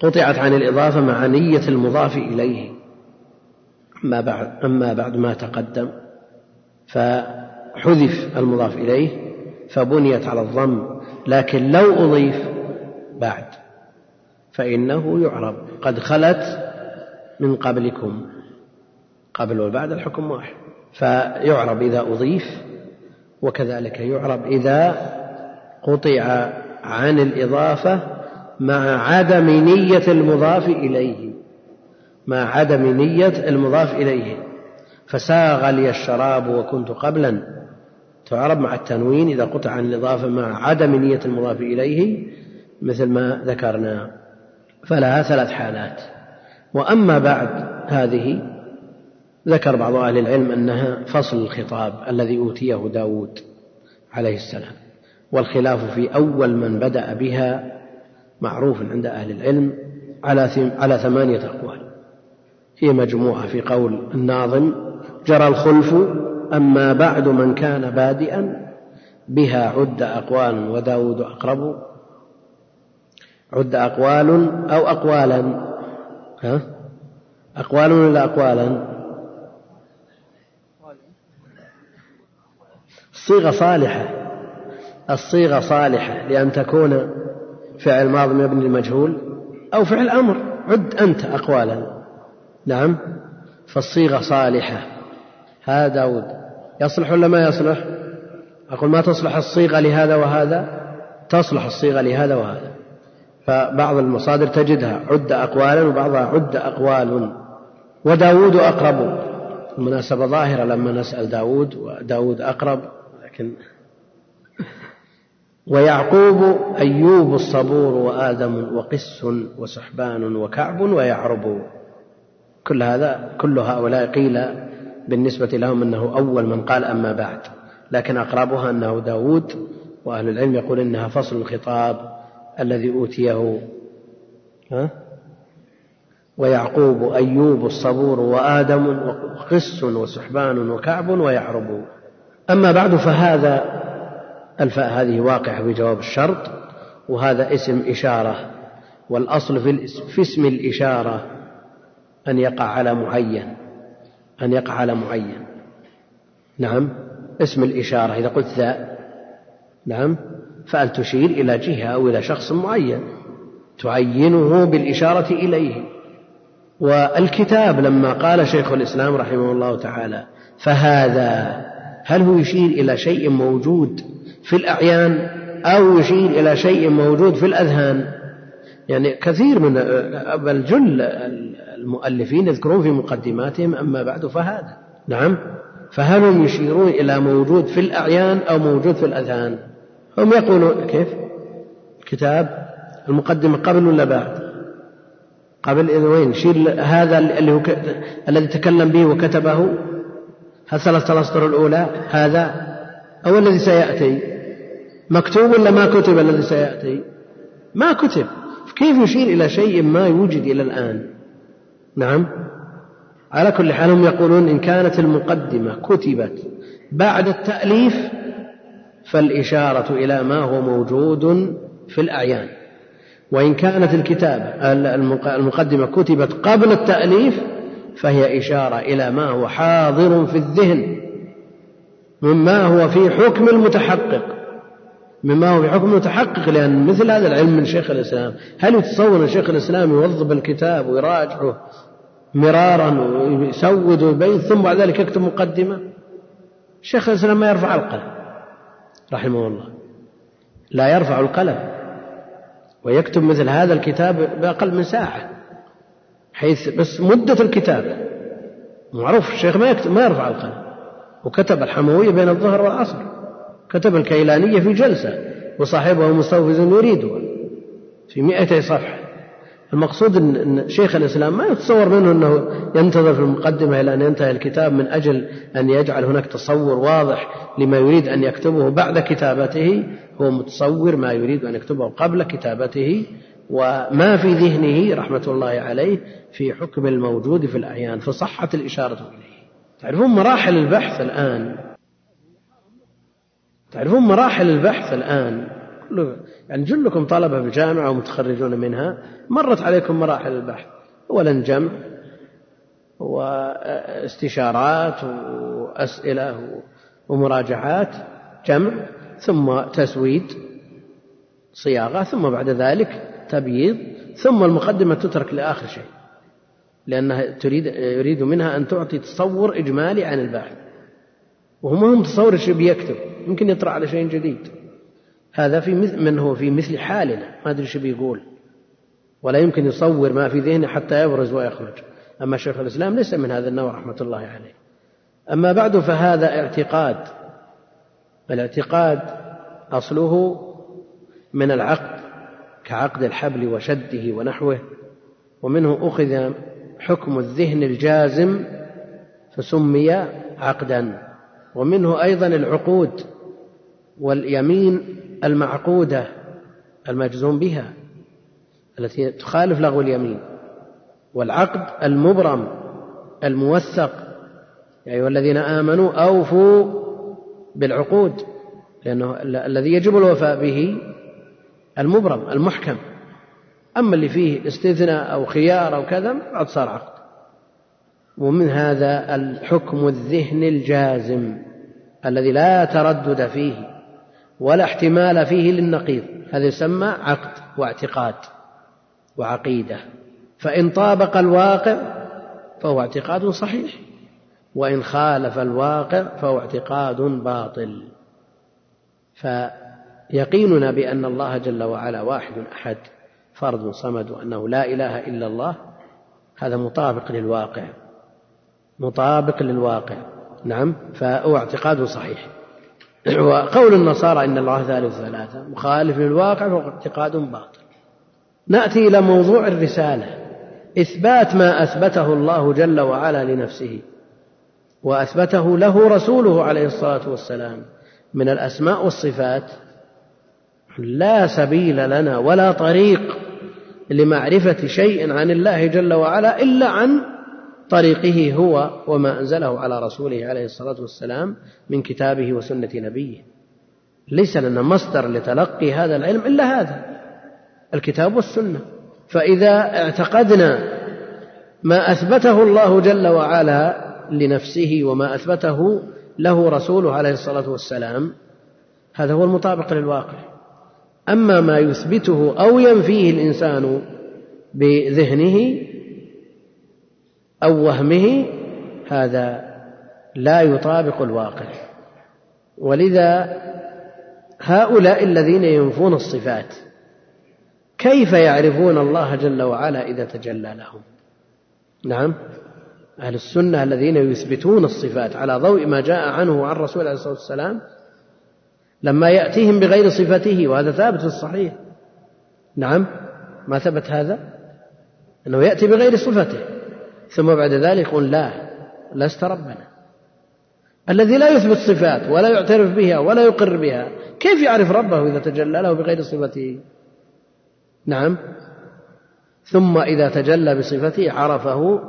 قطعت عن الإضافة مع نية المضاف إليه. أما بعد أما بعد ما تقدم فحذف المضاف إليه فبنيت على الضم لكن لو أضيف بعد فإنه يعرب. قد خلت من قبلكم قبل وبعد الحكم واحد فيعرب إذا أضيف وكذلك يعرب إذا قطع عن الإضافة مع عدم نية المضاف إليه مع عدم نية المضاف إليه. فساغ لي الشراب وكنت قبلا. تعرب مع التنوين إذا قطع عن الإضافة مع عدم نية المضاف إليه مثل ما ذكر بعض أهل العلم أنها فصل الخطاب الذي أوتيه داود عليه السلام والخلاف في أول من بدأ بها معروف عند أهل العلم على على ثمانية أقوال. هي مجموعة في قول الناظم جرى الخلف أما بعد من كان بادئا بها عد أقوال وداود أقرب. عد أقوال أو أقوالا؟ ها؟ أقوال ولا أقوالا؟ الصيغة صالحة. الصيغة صالحة لأن تكون فعل ماضي مبني المجهول أو فعل أمر. عد أنت أقوالا. نعم. فالصيغة صالحة. هذا داود. يصلح ولا ما يصلح؟ أقول ما تصلح الصيغة لهذا وهذا؟ تصلح الصيغة لهذا وهذا. فبعض المصادر تجدها. عد أقوالا وبعضها عد أقوال. وداود أقرب. المناسبة ظاهرة لما نسأل داود وداود أقرب. لكن ويعقوب أيوب الصبور وآدم وقس وسحبان وكعب ويعرب كل هذا كل هؤلاء قيل بالنسبة لهم أنه أول من قال أما بعد لكن أقربها أنه داود وأهل العلم يقول إنها فصل الخطاب الذي أوتيه ها؟ ويعقوب أيوب الصبور وآدم وقس وسحبان وكعب ويعرب أما بعد فهذا الفاء هذه واقعة بجواب الشرط وهذا اسم إشارة والأصل في, في اسم الإشارة أن يقع على معين أن يقع على معين. نعم اسم الإشارة إذا قلت ذا. نعم فأن تشير إلى جهة أو إلى شخص معين تعينه بالإشارة إليه. والكتاب لما قال شيخ الإسلام رحمه الله تعالى فهذا هل هو يشير إلى شيء موجود في الأعيان أو يشير إلى شيء موجود في الأذهان؟ يعني كثير من بل جل المؤلفين يذكرون في مقدماتهم أما بعد فهذا. نعم. فهل هم يشيرون إلى موجود في الأعيان أو موجود في الأذهان؟ هم يقولون كيف؟ كتاب المقدمة قبل ولا بعد؟ قبل وين؟ شيل هذا اللي هو. الذي تكلم به وكتبه؟ هل ثلاثة الأسطر الأولى هذا أو الذي سيأتي؟ مكتوب ولا ما كتب الذي سيأتي؟ ما كتب. كيف يشير إلى شيء ما يوجد إلى الآن؟ نعم. على كل حال هم يقولون إن كانت المقدمة كتبت بعد التأليف فالإشارة إلى ما هو موجود في الأعيان. وإن كانت الكتابة المقدمة كتبت قبل التأليف فهي إشارة إلى ما هو حاضر في الذهن مما هو في حكم المتحقق مما هو في حكم المتحقق لأن مثل هذا العلم من شيخ الإسلام هل يتصور أن شيخ الإسلام يوظب الكتاب ويراجعه مرارا ويسود ويبين ثم بعد ذلك يكتب مقدمة؟ شيخ الإسلام ما يرفع القلم رحمه الله لا يرفع القلم ويكتب مثل هذا الكتاب بأقل من ساعة. حيث بس مدة الكتاب. معروف الشيخ ما يكتب ما يرفع القلم. وكتب الحموية بين الظهر والعصر. كتب الكيلانية في جلسة وصاحبه مستوفز يريدها في مئتي صفحة. المقصود أن شيخ الإسلام ما يتصور منه أنه ينتظر في المقدمة إلى أن ينتهي الكتاب من أجل أن يجعل هناك تصور واضح لما يريد أن يكتبه بعد كتابته. هو متصور ما يريد أن يكتبه قبل كتابته. وما في ذهنه رحمة الله عليه في حكم الموجود في الأعيان فصحت الإشارة إليه. تعرفون مراحل البحث الآن؟ تعرفون مراحل البحث الآن؟ يعني جلكم طلبة في الجامعة ومتخرجون منها مرت عليكم مراحل البحث. أولا جمع واستشارات وأسئلة ومراجعات جمع ثم تسويد صياغة ثم بعد ذلك تبييض ثم المقدمة تترك لآخر شيء. لأنها تريد يريد منها أن تعطي تصور إجمالي عن الباحث وهو ما هو متصور إيش بيكتب يمكن يطرأ على شيء جديد. هذا في مثل من هو في مثل حالنا ما أدري إيش بيقول. ولا يمكن يصور ما في ذهنه حتى يبرز ويخرج. أما شيخ الإسلام ليس من هذا النوع رحمة الله عليه. أما بعد فهذا اعتقاد. الاعتقاد أصله من العقد كعقد الحبل وشده ونحوه ومنه أخذ حكم الذهن الجازم فسمي عقدا. ومنه أيضا العقود واليمين المعقودة المجزوم بها التي تخالف لغو اليمين. والعقد المبرم الموثق. يا أيها الذين آمنوا أوفوا بالعقود لأنه الذي يجب الوفاء به المبرم المحكم. أما اللي فيه استثناء أو خيار أو كذا قد صار عقد. ومن هذا الحكم الذهني الجازم الذي لا تردد فيه ولا احتمال فيه للنقيض. هذا يسمى عقد واعتقاد وعقيدة. فإن طابق الواقع فهو اعتقاد صحيح وإن خالف الواقع فهو اعتقاد باطل. فيقيننا بأن الله جل وعلا واحد أحد. فرد صمد وأنه لا إله إلا الله هذا مطابق للواقع. مطابق للواقع. نعم فهو اعتقاد صحيح. وقول النصارى إن الله ثالث ثلاثة مخالف للواقع فهو اعتقاد باطل. نأتي إلى موضوع الرسالة. إثبات ما أثبته الله جل وعلا لنفسه. وأثبته له رسوله عليه الصلاة والسلام من الأسماء والصفات. لا سبيل لنا ولا طريق لمعرفة شيء عن الله جل وعلا إلا عن طريقه هو وما أنزله على رسوله عليه الصلاة والسلام من كتابه وسنة نبيه. ليس لنا مصدر لتلقي هذا العلم إلا هذا الكتاب والسنة. فإذا اعتقدنا ما أثبته الله جل وعلا لنفسه وما أثبته له رسوله عليه الصلاة والسلام هذا هو المطابق للواقع. أما ما يثبته أو ينفيه الإنسان بذهنه أو وهمه هذا لا يطابق الواقع. ولذا هؤلاء الذين ينفون الصفات كيف يعرفون الله جل وعلا إذا تجلى لهم؟ نعم أهل السنة الذين يثبتون الصفات على ضوء ما جاء عنه عن الرسول عليه الصلاة والسلام لما يأتيهم بغير صفته وهذا ثابت في الصحيح. نعم ما ثبت هذا؟ أنه يأتي بغير صفته. ثم بعد ذلك يقول لا لست ربنا. الذي لا يثبت صفات ولا يعترف بها ولا يقر بها كيف يعرف ربه إذا تجلى له بغير صفته؟ نعم. ثم إذا تجلى بصفته عرفه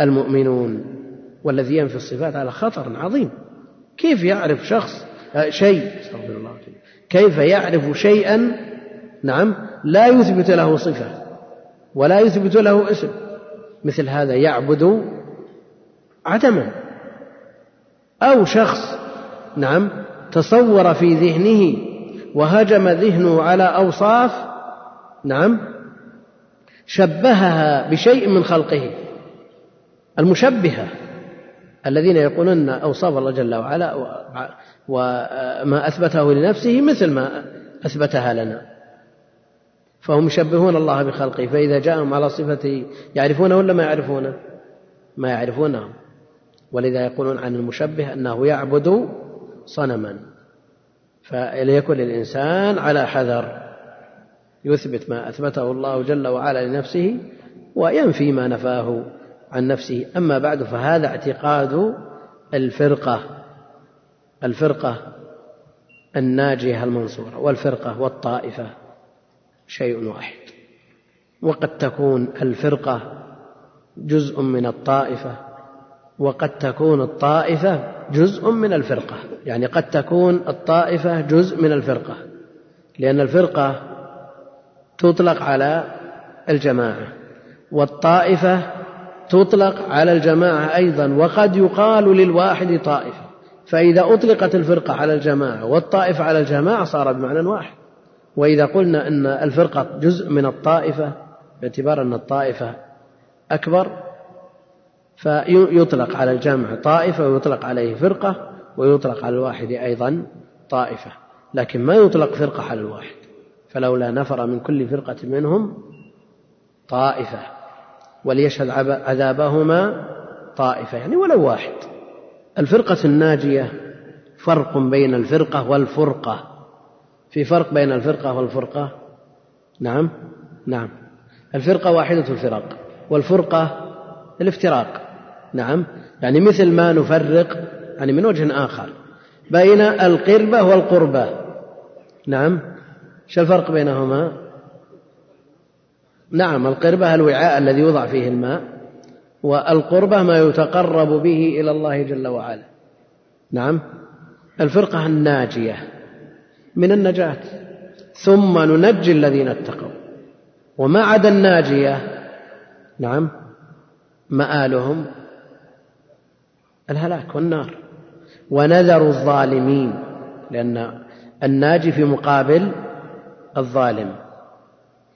المؤمنون والذي ينفي الصفات على خطر عظيم. كيف يعرف شخص شيء. أستغفر الله كيف يعرف شيئا؟ نعم. لا يثبت له صفة ولا يثبت له اسم. مثل هذا يعبد عدما. أو شخص نعم تصور في ذهنه وهجم ذهنه على أوصاف نعم شبهها بشيء من خلقه. المشبهة الذين يقولون أوصاف الله جل وعلا وما أثبته لنفسه مثل ما أثبتها لنا. فهم يشبهون الله بخلقه فإذا جاءهم على صفته يعرفونه ولا ما يعرفونه؟ ما يعرفونه ولذا يقولون عن المشبه أنه يعبد صنما. فليكن الإنسان على حذر. يثبت ما أثبته الله جل وعلا لنفسه وينفي ما نفاه عن نفسه. أما بعد فهذا اعتقاد الفرقة. الفرقة الناجية المنصورة والفرقة والطائفة شيء واحد. وقد تكون الفرقة جزء من الطائفة وقد تكون الطائفة جزء من الفرقة. يعني قد تكون الطائفة جزء من الفرقة لأن الفرقة تطلق على الجماعة والطائفة تطلق على الجماعة أيضا وقد يقال للواحد طائفة. فإذا أطلقت الفرقة على الجماعة والطائفة على الجماعة صار بمعنى واحد. وإذا قلنا أن الفرقة جزء من الطائفة باعتبار أن الطائفة أكبر فيطلق على الجمع طائفة ويطلق عليه فرقة ويطلق على الواحد أيضا طائفة. لكن ما يطلق فرقة على الواحد. فلولا نفر من كل فرقة منهم طائفة. وليشهد عذابهما طائفة. يعني ولو واحد. الفرقة الناجية فرق بين الفرقة والفرقة. في فرق بين الفرقة والفرقة؟ نعم نعم. الفرقة واحدة الفرق والفرقة الافتراق. نعم يعني مثل ما نفرق يعني من وجه آخر. بين القربة والقربة. نعم شو الفرق بينهما؟ نعم القربة الوعاء الذي يوضع فيه الماء. والقربة ما يتقرب به إلى الله جل وعلا. نعم. الفرقة الناجية من النجاة. ثم ننجي الذين اتقوا. وما عدا الناجية نعم مآلهم الهلاك والنار. ونذر الظالمين لأن الناجي في مقابل الظالم.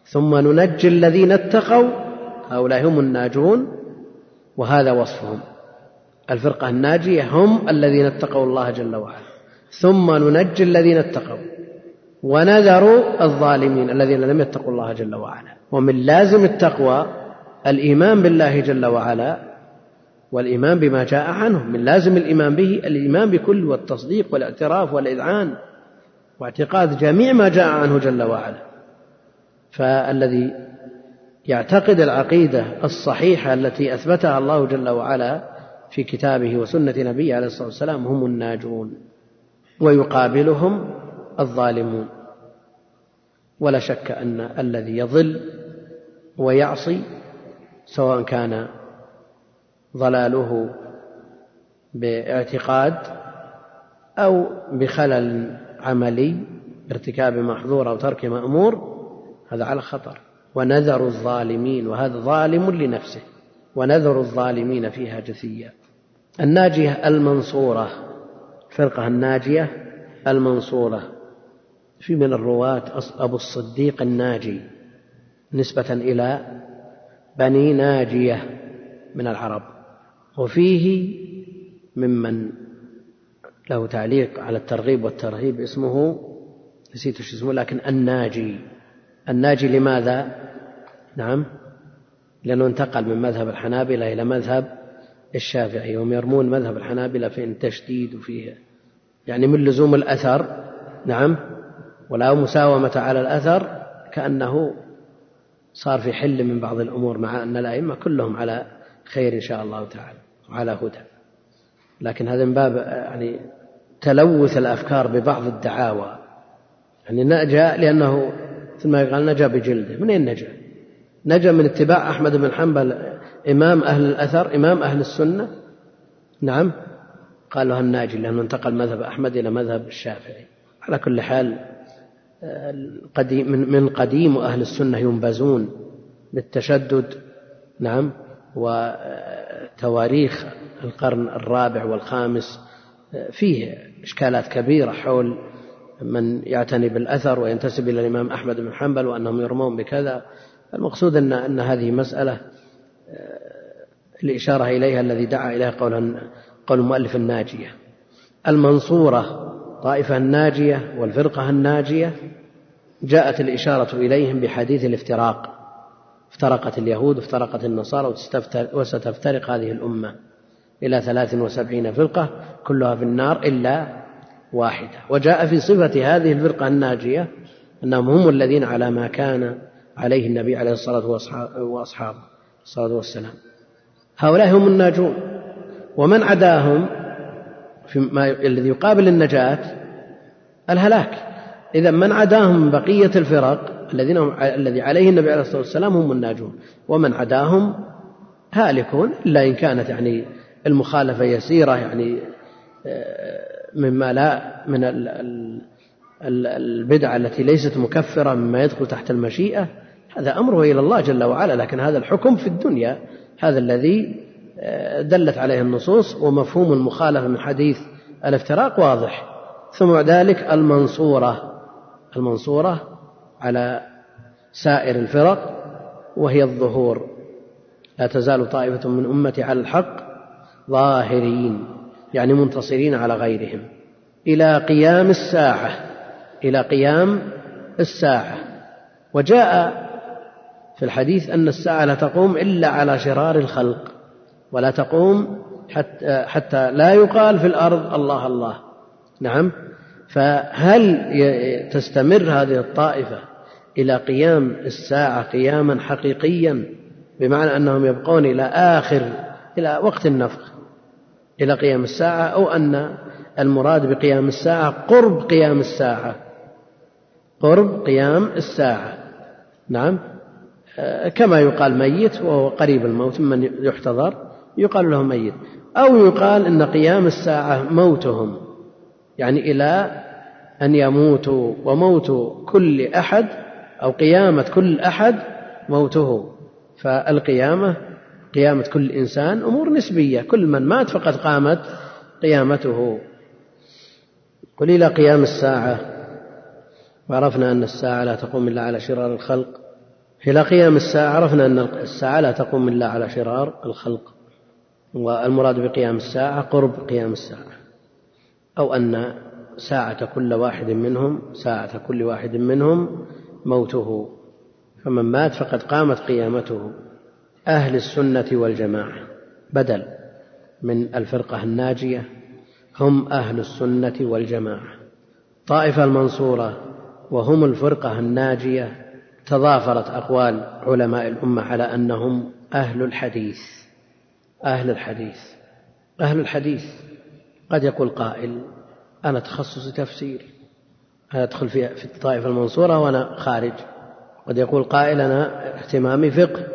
ثم ننجي الذين اتقوا هؤلاء هم الناجون. وهذا وصفهم. الفرقة الناجية هم الذين اتقوا الله جل وعلا. ثم ننجي الذين اتقوا. ونذر الظالمين الذين لم يتقوا الله جل وعلا. ومن لازم التقوى الإيمان بالله جل وعلا والإيمان بما جاء عنه من لازم الإيمان به الإيمان بكل والتصديق والإعتراف والإذعان واعتقاد جميع ما جاء عنه جل وعلا. فالذي يعتقد العقيدة الصحيحة التي أثبتها الله جل وعلا في كتابه وسنة نبيه عليه الصلاة والسلام هم الناجون ويقابلهم الظالمون. ولا شك أن الذي يضل ويعصي سواء كان ضلاله باعتقاد أو بخلل عملي ارتكاب محظور أو ترك مأمور هذا على خطر. ونذر الظالمين وهذا ظالم لنفسه ونذر الظالمين فيها جثيا. الناجية المنصورة الفرقة الناجية المنصورة. في من الرواة أبو الصديق الناجي نسبة إلى بني ناجية من العرب. وفيه ممن له تعليق على الترغيب والترهيب اسمه نسيت اسمه لكن الناجي. الناجي لماذا؟ نعم. لأنه انتقل من مذهب الحنابلة إلى مذهب الشافعي وهم يرمون مذهب الحنابلة في التشديد وفيه يعني من لزوم الأثر. نعم. ولا مساومة على الأثر كأنه صار في حل من بعض الأمور مع أن الأئمة كلهم على خير إن شاء الله تعالى وعلى هدى. لكن هذا من باب يعني تلوث الأفكار ببعض الدعاوى. يعني نجا لأنه مثل ما يقال نجا بجلده. من أين نجا؟ نجا من اتباع أحمد بن حنبل إمام أهل الأثر إمام أهل السنة؟ نعم. قال له الناجي لأنه انتقل مذهب أحمد إلى مذهب الشافعي. على كل حال من قديم أهل السنة ينبزون بالتشدد نعم وتواريخ القرن الرابع والخامس. فيه إشكالات كبيرة حول من يعتني بالأثر وينتسب إلى الإمام أحمد بن حنبل وأنهم يرمون بكذا المقصود أن أن هذه مسألة الإشارة إليها الذي دعا إليها قول قول المؤلف الناجية. المنصورة طائفة الناجية والفرقة الناجية جاءت الإشارة إليهم بحديث الافتراق. افترقت اليهود افترقت النصارى وستفترق هذه الأمة. إلى ثلاث وسبعين فرقة كلها في النار إلا واحدة. وجاء في صفة هذه الفرقة الناجية أنهم هم الذين على ما كان عليه النبي عليه الصلاة وأصحابه الصلاة والسلام. هؤلاء هم الناجون. ومن عداهم في ما الذي يقابل النجاة الهلاك. إذا من عداهم بقية الفرق الذين هم الذي عليه النبي عليه الصلاة والسلام هم الناجون. ومن عداهم هالكون إلا إن كانت يعني المخالفة يسيرة يعني آه، مما لا من البدعة التي ليست مكفرة مما يدخل تحت المشيئة هذا أمره إلى الله جل وعلا لكن هذا الحكم في الدنيا هذا الذي آه، دلت عليه النصوص ومفهوم المخالفة من حديث الافتراق واضح. ثم ذلك المنصورة المنصورة على سائر الفرق وهي الظهور. لا تزال طائفة من أمتي على الحق ظاهرين. يعني منتصرين على غيرهم. إلى قيام الساعة إلى قيام الساعة. وجاء في الحديث أن الساعة لا تقوم إلا على شرار الخلق ولا تقوم حتى, حتى لا يقال في الأرض الله الله. نعم. فهل تستمر هذه الطائفة إلى قيام الساعة قياما حقيقيا بمعنى أنهم يبقون إلى آخر إلى وقت النفخ؟ إلى قيام الساعة أو أن المراد بقيام الساعة قرب قيام الساعة. قرب قيام الساعة. نعم. آه، كما يقال ميت وهو قريب الموت من يحتضر يقال له ميت. أو يقال إن قيام الساعة موتهم. يعني إلى أن يموتوا وموت كل أحد أو قيامة كل أحد موته. فالقيامة قيامة كل إنسان أمور نسبية كل من مات فقد قامت قيامته. قل إلى قيام الساعة. وعرفنا أن الساعة لا تقوم إلا على شرار الخلق. إلى قيام الساعة عرفنا أن الساعة لا تقوم إلا على شرار الخلق. والمراد بقيام الساعة قرب قيام الساعة. أو أن ساعة كل واحد منهم ساعة كل واحد منهم موته. فمن مات فقد قامت قيامته. أهل السنة والجماعة بدل من الفرقة الناجية هم أهل السنة والجماعة. طائفة المنصورة وهم الفرقة الناجية تضافرت أقوال علماء الأمة على أنهم أهل الحديث. أهل الحديث. أهل الحديث. قد يقول قائل أنا تخصصي تفسير. أدخل في في الطائفة المنصورة وأنا خارج. قد يقول قائل أنا اهتمامي فقه.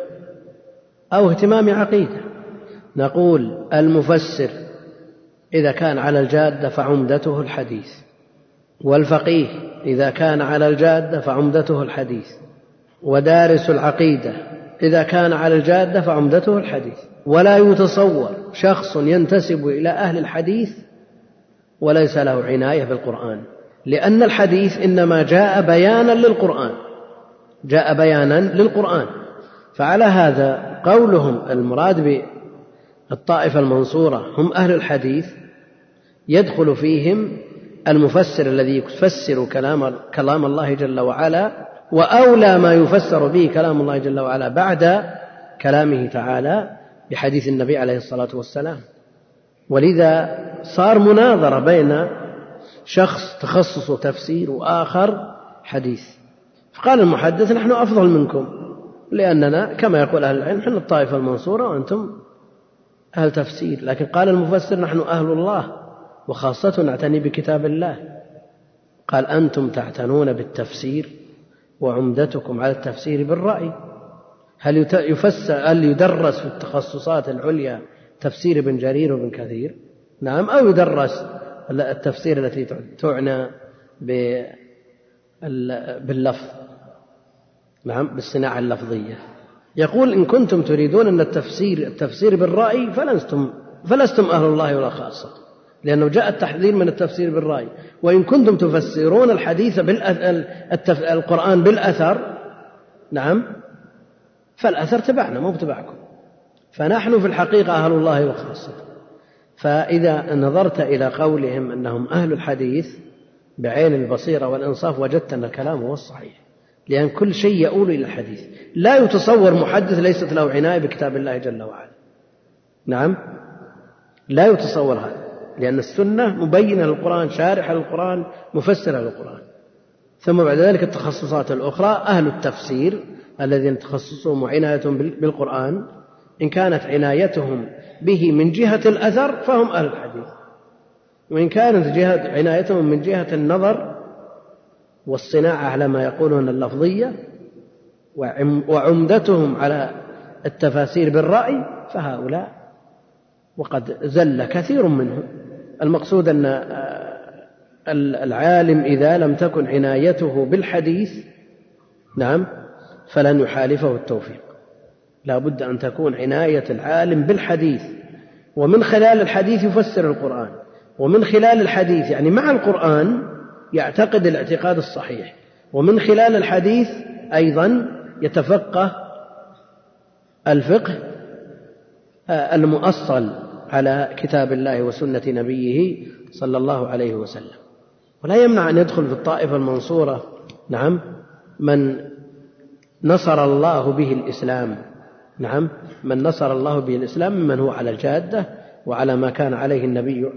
أو اهتمامي عقيدة. نقول المفسر إذا كان على الجادة فعمدته الحديث والفقيه إذا كان على الجادة فعمدته الحديث ودارس العقيدة إذا كان على الجادة فعمدته الحديث. ولا يتصور شخص ينتسب إلى أهل الحديث وليس له عناية بالقرآن لأن الحديث إنما جاء بيانا للقرآن جاء بيانا للقرآن. فعلى هذا قولهم المراد بالطائفة المنصورة هم أهل الحديث يدخل فيهم المفسر الذي يفسر كلام كلام الله جل وعلا وأولى ما يفسر به كلام الله جل وعلا بعد كلامه تعالى بحديث النبي عليه الصلاة والسلام. ولذا صار مناظرة بين شخص تخصصه تفسير وآخر حديث. فقال المحدث نحن أفضل منكم. لأننا كما يقول أهل العلم نحن الطائفة المنصورة وأنتم أهل تفسير. لكن قال المفسر نحن أهل الله وخاصة نعتني بكتاب الله. قال أنتم تعتنون بالتفسير وعمدتكم على التفسير بالرأي. هل يفسر هل يدرس في التخصصات العليا تفسير ابن جرير وابن كثير؟ نعم أو يدرس التفسير التي تعنى باللفظ. نعم بالصناعة اللفظية. يقول إن كنتم تريدون أن التفسير التفسير بالرأي فلستم فلستم أهل الله ولا خاصة لأنه جاء التحذير من التفسير بالرأي. وإن كنتم تفسرون الحديث بالأث... القرآن بالأثر نعم فالأثر تبعنا مو بتبعكم. فنحن في الحقيقة أهل الله وخاصة فإذا نظرت إلى قولهم أنهم أهل الحديث بعين البصيرة والإنصاف وجدت أن الكلام هو الصحيح. لأن كل شيء يؤول إلى الحديث. لا يتصور محدث ليست له عناية بكتاب الله جل وعلا. نعم؟ لا يتصور هذا لأن السنة مبينة للقرآن شارحة للقرآن مفسرة للقرآن. ثم بعد ذلك التخصصات الأخرى أهل التفسير الذين تخصصهم عناية بالقرآن. إن كانت عنايتهم به من جهة الأثر فهم أهل الحديث. وإن كانت جهة عنايتهم من جهة النظر والصناعة على ما يقولون اللفظية وعمدتهم على التفاسير بالرأي فهؤلاء وقد زل كثير منهم. المقصود أن العالم إذا لم تكن عنايته بالحديث نعم فلن يحالفه التوفيق. لا بد أن تكون عناية العالم بالحديث ومن خلال الحديث يفسر القرآن ومن خلال الحديث يعني مع القرآن يعتقد الاعتقاد الصحيح. ومن خلال الحديث أيضا يتفقه الفقه المؤصل على كتاب الله وسنة نبيه صلى الله عليه وسلم. ولا يمنع أن يدخل في الطائفة المنصورة. نعم. من نصر الله به الإسلام. نعم. من نصر الله به الإسلام ممن هو على الجادة وعلى ما كان عليه النبي آه،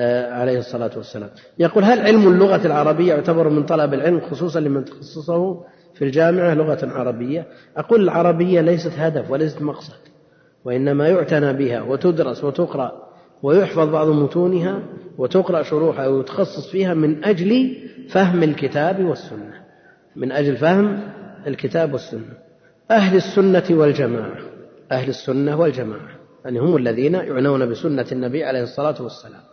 عليه الصلاة والسلام. يقول هل علم اللغة العربية يعتبر من طلب العلم خصوصا لمن تخصصه في الجامعة لغة عربية؟ أقول العربية ليست هدف وليست مقصد وإنما يعتنى بها وتدرس وتقرأ ويحفظ بعض متونها وتقرأ شروحها ويتخصص فيها من أجل فهم الكتاب والسنة. من أجل فهم الكتاب والسنة. أهل السنة والجماعة. أهل السنة والجماعة. يعني هم الذين يعنون بسنة النبي عليه الصلاة والسلام.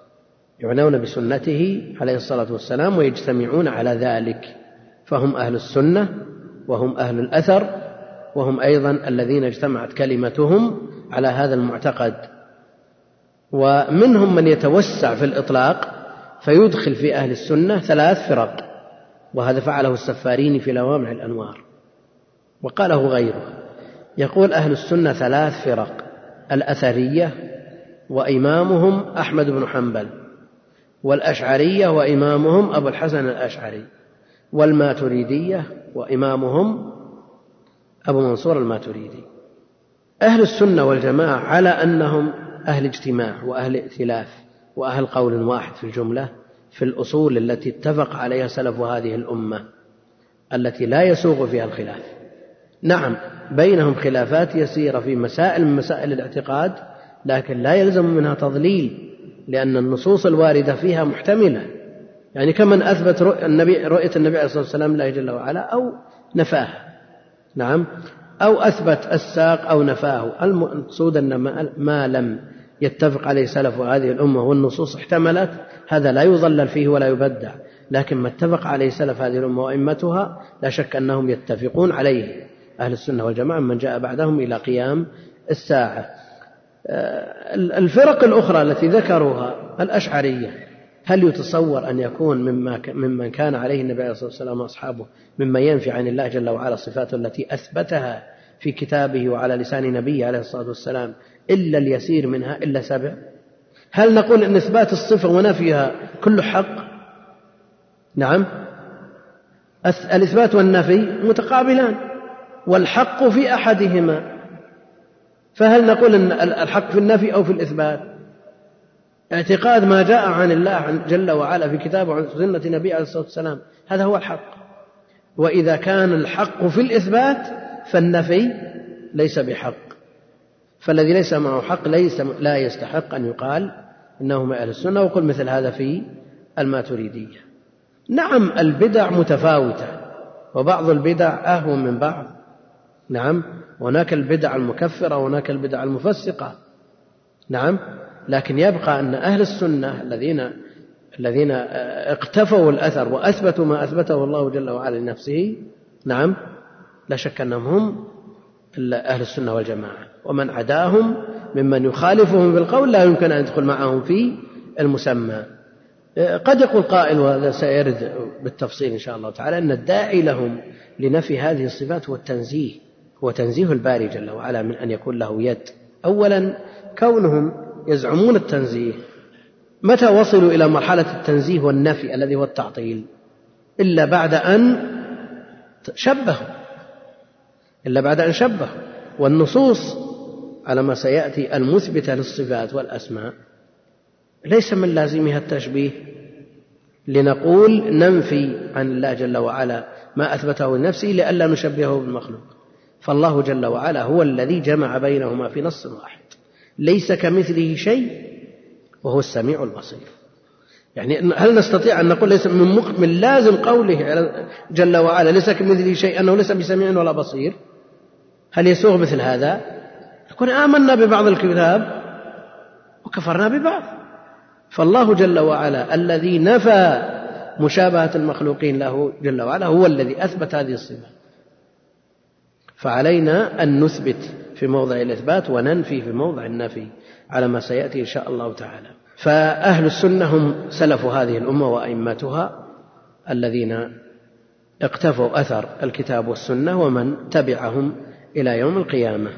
يعنون بسنته عليه الصلاة والسلام ويجتمعون على ذلك. فهم أهل السنة وهم أهل الأثر وهم أيضا الذين اجتمعت كلمتهم على هذا المعتقد. ومنهم من يتوسع في الإطلاق فيدخل في أهل السنة ثلاث فرق وهذا فعله السفارين في لوامع الأنوار. وقاله غيره يقول أهل السنة ثلاث فرق الأثرية وإمامهم أحمد بن حنبل. والأشعرية وإمامهم أبو الحسن الأشعري والماتريدية وإمامهم أبو منصور الماتريدي. أهل السنة والجماعة على أنهم أهل اجتماع وأهل ائتلاف وأهل قول واحد في الجملة في الأصول التي اتفق عليها سلف هذه الأمة التي لا يسوغ فيها الخلاف. نعم بينهم خلافات يسيرة في مسائل من مسائل الاعتقاد لكن لا يلزم منها تضليل لأن النصوص الواردة فيها محتملة. يعني كمن أثبت رؤية النبي, رؤية النبي عليه الصلاة والسلام الله جل وعلا أو نفاها. نعم. أو أثبت الساق أو نفاه. المقصود أن ما لم يتفق عليه سلف هذه الأمة والنصوص احتملت هذا لا يضلل فيه ولا يبدع. لكن ما اتفق عليه سلف هذه الأمة وأئمتها لا شك أنهم يتفقون عليه. أهل السنة والجماعة من جاء بعدهم إلى قيام الساعة. الفرق الأخرى التي ذكروها الأشعرية هل يتصور أن يكون مما ممن كان عليه النبي عليه الصلاة والسلام وأصحابه ممن ينفي عن الله جل وعلا الصفات التي أثبتها في كتابه وعلى لسان نبيه عليه الصلاة والسلام إلا اليسير منها إلا سبع؟ هل نقول أن إثبات الصفة ونفيها كله حق؟ نعم. الإثبات والنفي متقابلان والحق في أحدهما. فهل نقول أن الحق في النفي أو في الإثبات؟ اعتقاد ما جاء عن الله جل وعلا في كتابه وعن سنة نبيه عليه الصلاة والسلام هذا هو الحق. وإذا كان الحق في الإثبات فالنفي ليس بحق. فالذي ليس معه حق ليس لا يستحق أن يقال إنه من أهل السنة. وقل مثل هذا في الماتريدية. نعم البدع متفاوتة وبعض البدع أهون من بعض. نعم هناك البدع المكفرة وهناك البدع المفسقة. نعم لكن يبقى أن أهل السنة الذين الذين اقتفوا الأثر وأثبتوا ما أثبته الله جل وعلا لنفسه نعم لا شك أنهم هم أهل السنة والجماعة. ومن عداهم ممن يخالفهم بالقول لا يمكن أن يدخل معهم في المسمى. قد يقول قائل وهذا سيرد بالتفصيل إن شاء الله تعالى أن الداعي لهم لنفي هذه الصفات هو التنزيه. هو تنزيه الباري جل وعلا من أن يكون له يد. أولا كونهم يزعمون التنزيه. متى وصلوا إلى مرحلة التنزيه والنفي الذي هو التعطيل؟ إلا بعد أن شبهوا. إلا بعد أن شبهوا. والنصوص على ما سيأتي المثبتة للصفات والأسماء. ليس من لازمها التشبيه. لنقول ننفي عن الله جل وعلا ما أثبته لنفسه لئلا نشبهه بالمخلوق. فالله جل وعلا هو الذي جمع بينهما في نص واحد. ليس كمثله شيء وهو السميع البصير. يعني هل نستطيع أن نقول ليس من, من لازم قوله جل وعلا ليس كمثله شيء أنه ليس بسميع ولا بصير؟ هل يسوغ مثل هذا؟ نقول آمنا ببعض الكتاب وكفرنا ببعض. فالله جل وعلا الذي نفى مشابهة المخلوقين له جل وعلا هو الذي أثبت هذه الصفة. فعلينا أن نثبت في موضع الإثبات وننفي في موضع النفي على ما سيأتي إن شاء الله تعالى. فأهل السنة هم سلف هذه الأمة وأئمتها الذين اقتفوا أثر الكتاب والسنة ومن تبعهم إلى يوم القيامة.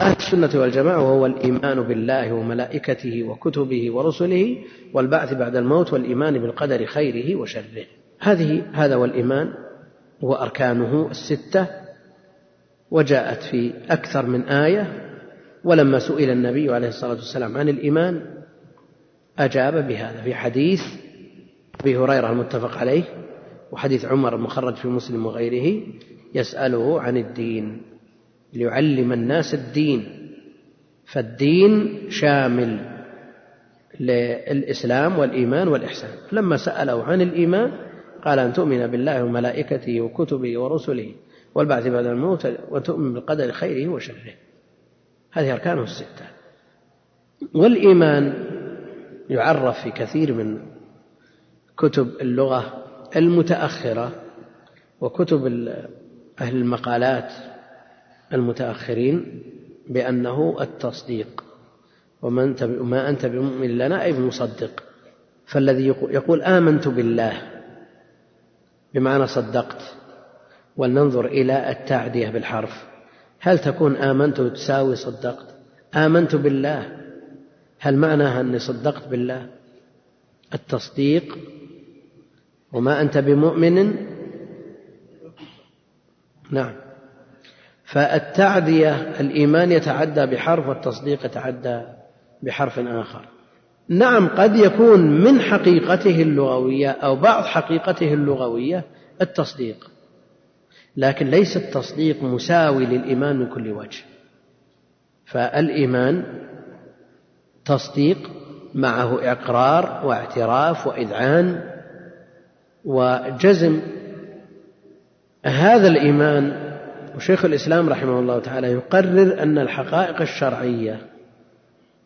أهل السنة والجماعة وهو الإيمان بالله وملائكته وكتبه ورسله والبعث بعد الموت والإيمان بالقدر خيره وشره. هذه هذا هو الإيمان وأركانه الستة وجاءت في أكثر من آية ولما سئل النبي عليه الصلاة والسلام عن الإيمان أجاب بهذا في حديث أبي هريرة المتفق عليه وحديث عمر المخرج في مسلم وغيره يسأله عن الدين ليعلم الناس الدين فالدين شامل للإسلام والإيمان والإحسان. لما سأله عن الإيمان قال أن تؤمن بالله وملائكته وكتبه ورسله. والبعث بعد الموت وتؤمن بالقدر خيره وشره. هذه أركانه الستة. والإيمان يعرف في كثير من كتب اللغة المتأخرة وكتب أهل المقالات المتأخرين بأنه التصديق. وما أنت ما أنت بمؤمن لنا أي بمصدق. فالذي يقول آمنت بالله بمعنى صدقت. ولننظر إلى التعدية بالحرف. هل تكون آمنت تساوي صدقت؟ آمنت بالله. هل معناها أني صدقت بالله؟ التصديق. وما أنت بمؤمن؟ نعم. فالتعدية الإيمان يتعدى بحرف والتصديق يتعدى بحرف آخر. نعم قد يكون من حقيقته اللغوية أو بعض حقيقته اللغوية التصديق. لكن ليس التصديق مساوي للإيمان من كل وجه. فالإيمان تصديق معه إقرار واعتراف وإذعان وجزم. هذا الإيمان وشيخ الإسلام رحمه الله تعالى يقرر أن الحقائق الشرعية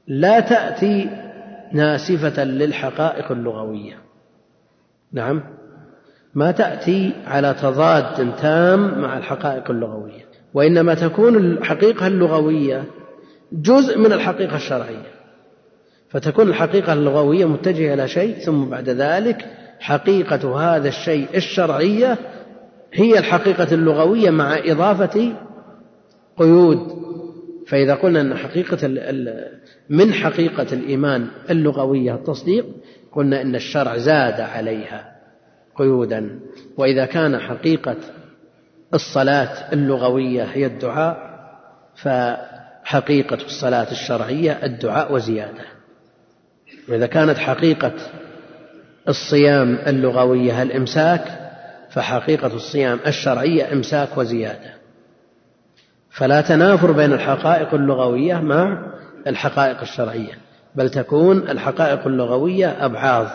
لا تأتي ناسفة للحقائق اللغوية. نعم. ما تأتي على تضاد تام مع الحقائق اللغوية وإنما تكون الحقيقة اللغوية جزء من الحقيقة الشرعية. فتكون الحقيقة اللغوية متجهة إلى شيء ثم بعد ذلك حقيقة هذا الشيء الشرعية هي الحقيقة اللغوية مع إضافة قيود. فإذا قلنا أن حقيقة من حقيقة الإيمان اللغوية التصديق قلنا أن الشرع زاد عليها. قيودا. وإذا كان حقيقة الصلاة اللغوية هي الدعاء فحقيقة الصلاة الشرعية الدعاء وزيادة. وإذا كانت حقيقة الصيام اللغوية الإمساك فحقيقة الصيام الشرعية إمساك وزيادة. فلا تنافر بين الحقائق اللغوية مع الحقائق الشرعية بل تكون الحقائق اللغوية أبعاض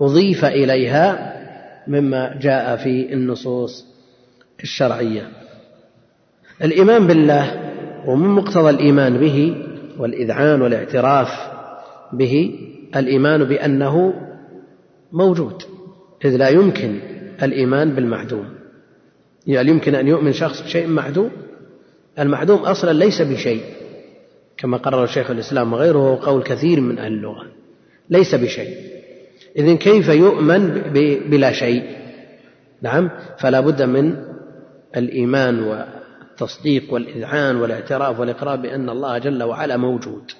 أضيف إليها مما جاء في النصوص الشرعية. الإيمان بالله ومن مقتضى الإيمان به والإذعان والاعتراف به الإيمان بأنه موجود إذ لا يمكن الإيمان بالمعدوم. يعني يمكن أن يؤمن شخص بشيء معدوم المعدوم أصلا ليس بشيء كما قرر شيخ الإسلام وغيره قول كثير من أهل اللغة ليس بشيء. إذن كيف يؤمن بلا شيء؟ نعم فلا بد من الإيمان والتصديق والإذعان والاعتراف والإقرار بأن الله جل وعلا موجود.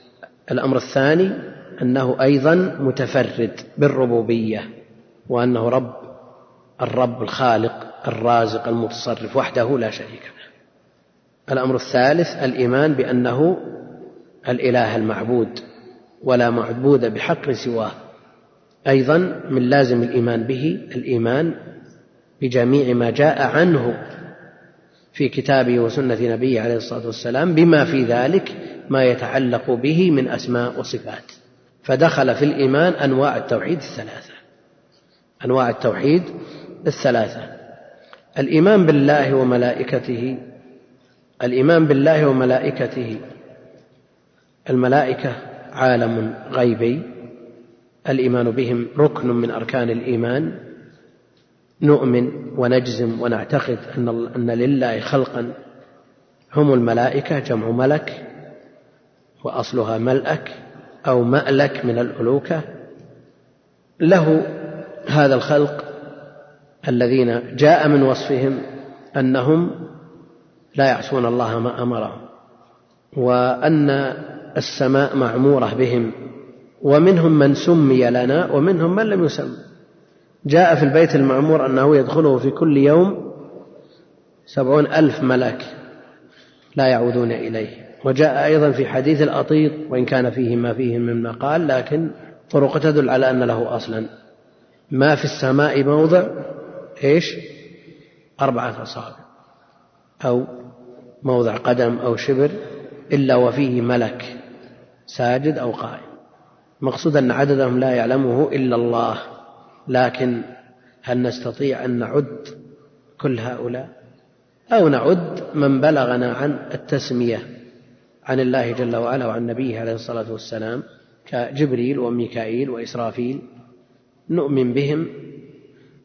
الأمر الثاني أنه أيضا متفرد بالربوبية وأنه رب الرب الخالق الرازق المتصرف وحده لا شريك له. الأمر الثالث الإيمان بأنه الإله المعبود ولا معبود بحق سواه. أيضا من لازم الإيمان به الإيمان بجميع ما جاء عنه في كتابه وسنة نبيه عليه الصلاة والسلام بما في ذلك ما يتعلق به من أسماء وصفات. فدخل في الإيمان أنواع التوحيد الثلاثة. أنواع التوحيد الثلاثة. الإيمان بالله وملائكته الإيمان بالله وملائكته. الملائكة عالم غيبي. الإيمان بهم ركن من أركان الإيمان. نؤمن ونجزم ونعتقد أن أن لله خلقا. هم الملائكة جمع ملك وأصلها ملأك أو مألك من الألوكة. له هذا الخلق الذين جاء من وصفهم أنهم لا يعصون الله ما أمرهم وأن السماء معمورة بهم. ومنهم من سمي لنا ومنهم من لم يسم. جاء في البيت المعمور أنه يدخله في كل يوم سبعون ألف ملك لا يعودون إليه. وجاء أيضا في حديث الأطيط وإن كان فيه ما فيه مما قال لكن طرق تدل على أن له أصلا. ما في السماء موضع إيش؟ أربعة أصابع أو موضع قدم أو شبر إلا وفيه ملك ساجد أو قائم. مقصود أن عددهم لا يعلمه إلا الله لكن هل نستطيع أن نعد كل هؤلاء؟ أو نعد من بلغنا عن التسمية عن الله جل وعلا وعن نبيه عليه الصلاة والسلام كجبريل وميكائيل وإسرافيل. نؤمن بهم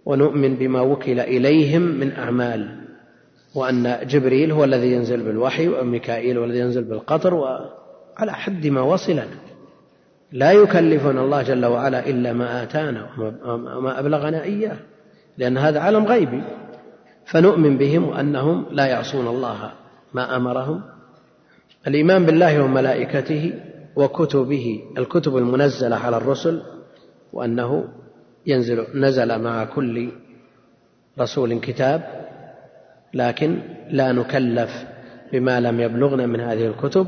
ونؤمن بما وكل إليهم من أعمال وأن جبريل هو الذي ينزل بالوحي وميكائيل هو الذي ينزل بالقطر وعلى حد ما وصلنا. لا يكلفنا الله جل وعلا إلا ما آتانا وما أبلغنا إياه لأن هذا عالم غيبي. فنؤمن بهم وأنهم لا يعصون الله ما أمرهم. الإيمان بالله وملائكته وكتبه الكتب المنزلة على الرسل وأنه ينزل نزل مع كل رسول كتاب لكن لا نكلف بما لم يبلغنا من هذه الكتب.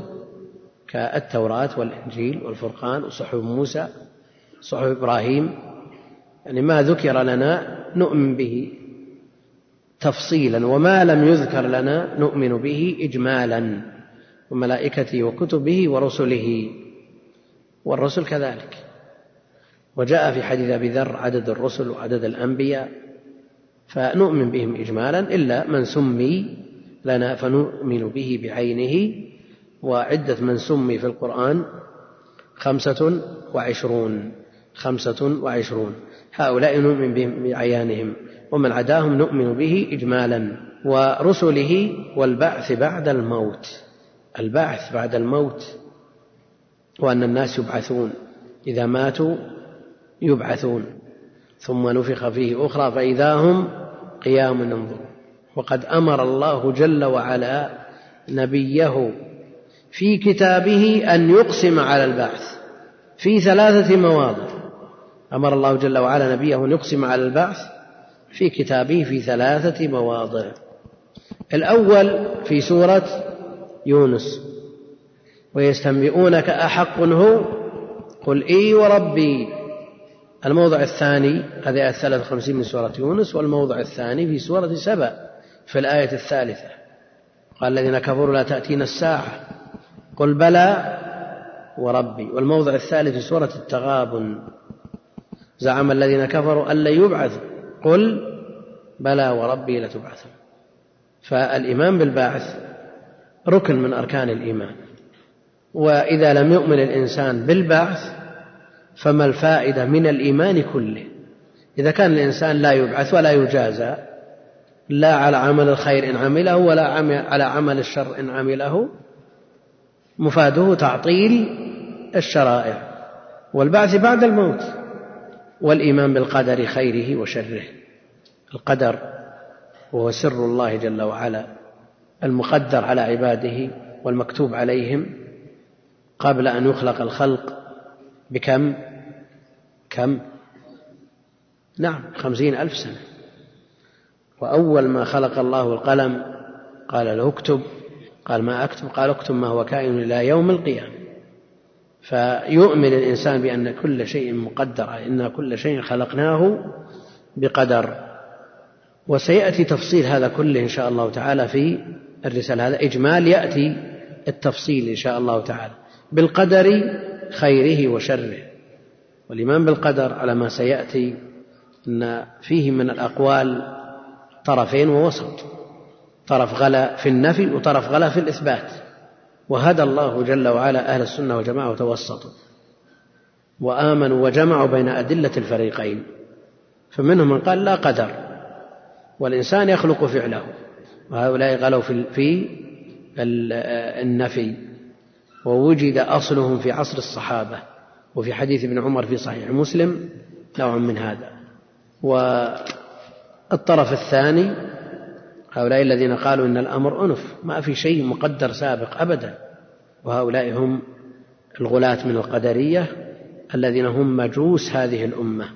كالتوراة والإنجيل والفرقان وصحف موسى صحف إبراهيم. يعني ما ذكر لنا نؤمن به تفصيلا وما لم يذكر لنا نؤمن به إجمالا وملائكته وكتبه ورسله. والرسل كذلك. وجاء في حديث أبي ذر عدد الرسل وعدد الأنبياء فنؤمن بهم إجمالا إلا من سمي لنا فنؤمن به بعينه. وعدة من سمي في القرآن خمسة وعشرون خمسة وعشرون. هؤلاء نؤمن بهم بعيانهم ومن عداهم نؤمن به إجمالا. ورسله والبعث بعد الموت البعث بعد الموت وأن الناس يبعثون إذا ماتوا يبعثون. ثم نفخ فيه أخرى فإذا هم قيام ينظرون وقد أمر الله جل وعلا نبيه في كتابه أن يقسم على البعث في ثلاثة مواضع. أمر الله جل وعلا نبيه أن يقسم على البعث في كتابه في ثلاثة مواضع. الأول في سورة يونس. ويستنبئونك أحق هو قل إي وربي. الموضع الثاني هذه آية 53 من سورة يونس والموضع الثاني في سورة سبأ في الآية الثالثة. قال الذين كفروا لا تأتينا الساعة. قل بلى وربي. والموضع الثالث في سورة التغابن. زعم الذين كفروا أن لن يبعثوا قل بلى وربي لتبعثون فالإيمان بالبعث ركن من أركان الإيمان. وإذا لم يؤمن الإنسان بالبعث فما الفائدة من الإيمان كله؟ إذا كان الإنسان لا يبعث ولا يجازى لا على عمل الخير إن عمله ولا على عمل الشر إن عمله مفاده تعطيل الشرائع. والبعث بعد الموت. والإيمان بالقدر خيره وشره. القدر وهو سر الله جل وعلا. المقدر على عباده والمكتوب عليهم. قبل أن يخلق الخلق. بكم؟ كم؟ نعم خمسين ألف سنة. وأول ما خلق الله القلم قال له اكتب. قال ما أكتب قال اكتب ما هو كائن إلى يوم القيامة. فيؤمن الإنسان بأن كل شيء مقدر إن كل شيء خلقناه بقدر. وسيأتي تفصيل هذا كله إن شاء الله تعالى في الرسالة هذا. إجمال يأتي التفصيل إن شاء الله تعالى. بالقدر خيره وشره. والإيمان بالقدر على ما سيأتي أن فيه من الأقوال طرفين ووسط. طرف غلا في النفي وطرف غلا في الإثبات. وهدى الله جل وعلا أهل السنة والجماعة وتوسطوا. وآمنوا وجمعوا بين أدلة الفريقين. فمنهم من قال لا قدر. والإنسان يخلق فعله. وهؤلاء غلوا في النفي. ووجد أصلهم في عصر الصحابة. وفي حديث ابن عمر في صحيح مسلم نوع من هذا. والطرف الثاني هؤلاء الذين قالوا إن الأمر أنف ما في شيء مقدر سابق أبدا. وهؤلاء هم الغلاة من القدرية الذين هم مجوس هذه الأمة.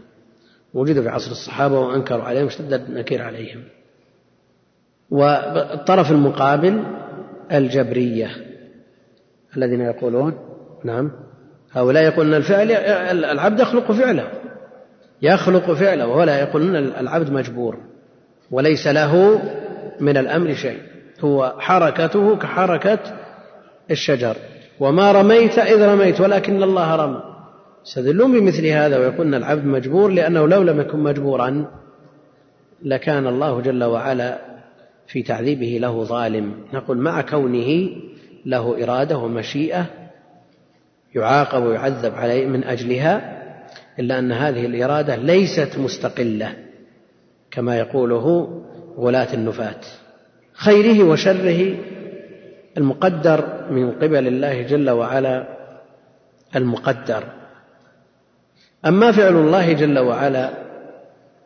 وجدوا في عصر الصحابة وأنكروا عليهم اشتد النكير عليهم. والطرف المقابل الجبرية الذين يقولون نعم هؤلاء يقولون الفعل العبد يخلق فعله يخلق فعله وهؤلاء يقولون العبد مجبور وليس له من الأمر شيء. هو حركته كحركة الشجر. وما رميت إذ رميت ولكن الله رمى. يستدلون بمثل هذا ويقولون العبد مجبور لأنه لو لم يكن مجبورا لكان الله جل وعلا في تعذيبه له ظالم. نقول مع كونه له إرادة ومشيئة يعاقب ويعذب عليه من أجلها إلا أن هذه الإرادة ليست مستقلة كما يقوله غلاة النفاة. خيره وشره المقدر من قبل الله جل وعلا المقدر. أما فعل الله جل وعلا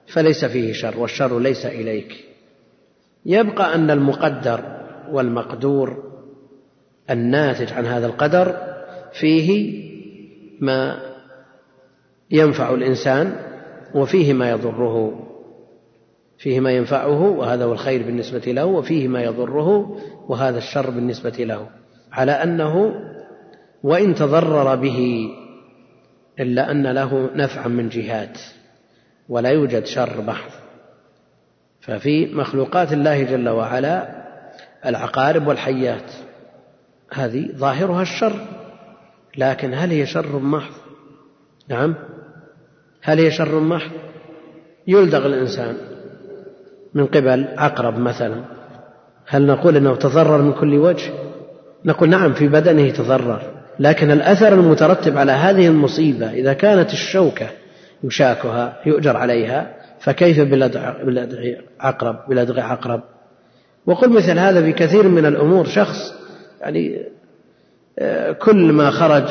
فليس فيه شر والشر ليس إليك. يبقى أن المقدر والمقدور الناتج عن هذا القدر فيه ما ينفع الإنسان وفيه ما يضره. فيه ما ينفعه وهذا هو الخير بالنسبة له وفيه ما يضره وهذا الشر بالنسبة له. على أنه وإن تضرر به إلا أن له نفعا من جهات ولا يوجد شر محض ففي مخلوقات الله جل وعلا العقارب والحيات هذه ظاهرها الشر لكن هل هي شر محض؟ نعم. هل هي شر محض؟ يلدغ الإنسان. من قبل عقرب مثلا. هل نقول إنه تضرر من كل وجه؟ نقول نعم في بدنه تضرر لكن الأثر المترتب على هذه المصيبة إذا كانت الشوكة يشاكها يؤجر عليها فكيف بلدغ عقرب بلدغ عقرب وقل مثل هذا في كثير من الأمور شخص يعني آه، كل ما خرج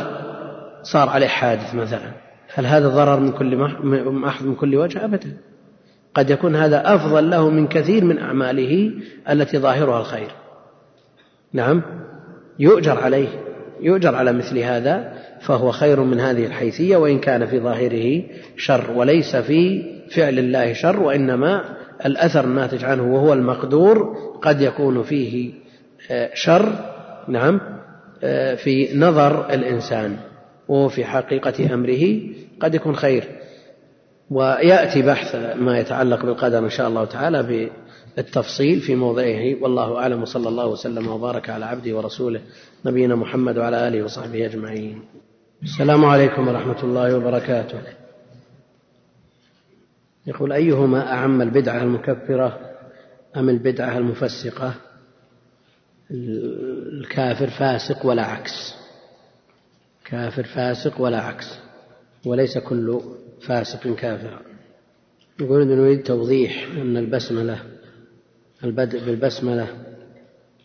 صار عليه حادث مثلا. هل هذا ضرر من كل محض من كل وجه؟ ابدا. قد يكون هذا أفضل له من كثير من أعماله التي ظاهرها الخير. نعم. يؤجر عليه. يؤجر على مثل هذا فهو خير من هذه الحيثية وإن كان في ظاهره شر وليس في فعل الله شر وإنما الأثر الناتج عنه وهو المقدور قد يكون فيه آه، شر نعم آه، في نظر الإنسان وهو في حقيقة أمره قد يكون خير. ويأتي بحث ما يتعلق بالقدر إن شاء الله تعالى بالتفصيل في موضعه. والله أعلم وصلى الله وسلم وبارك على عبده ورسوله نبينا محمد وعلى آله وصحبه أجمعين. السلام عليكم ورحمة الله وبركاته. يقول أيهما أعم البدعة المكفرة أم البدعة المفسقة؟ الكافر فاسق ولا عكس. كافر فاسق ولا عكس. وليس كل فاسق كافر. يقول نريد توضيح أن البسملة البدء بالبسملة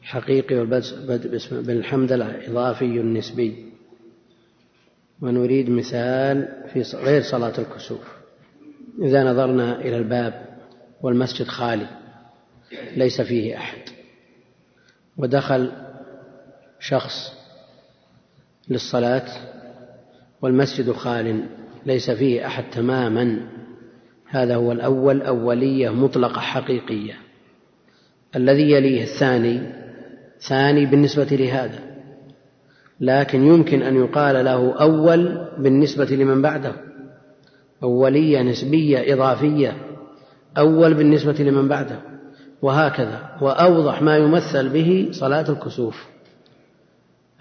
حقيقي والبدء بالحمدلة إضافي نسبي ونريد مثال في غير صلاة الكسوف. إذا نظرنا إلى الباب والمسجد خالي ليس فيه أحد. ودخل شخص للصلاة والمسجد خال. ليس فيه أحد تماما. هذا هو الأول أولية مطلقة حقيقية. الذي يليه الثاني ثاني بالنسبة لهذا. لكن يمكن أن يقال له أول بالنسبة لمن بعده. أولية نسبية إضافية. أول بالنسبة لمن بعده. وهكذا. وأوضح ما يمثل به صلاة الكسوف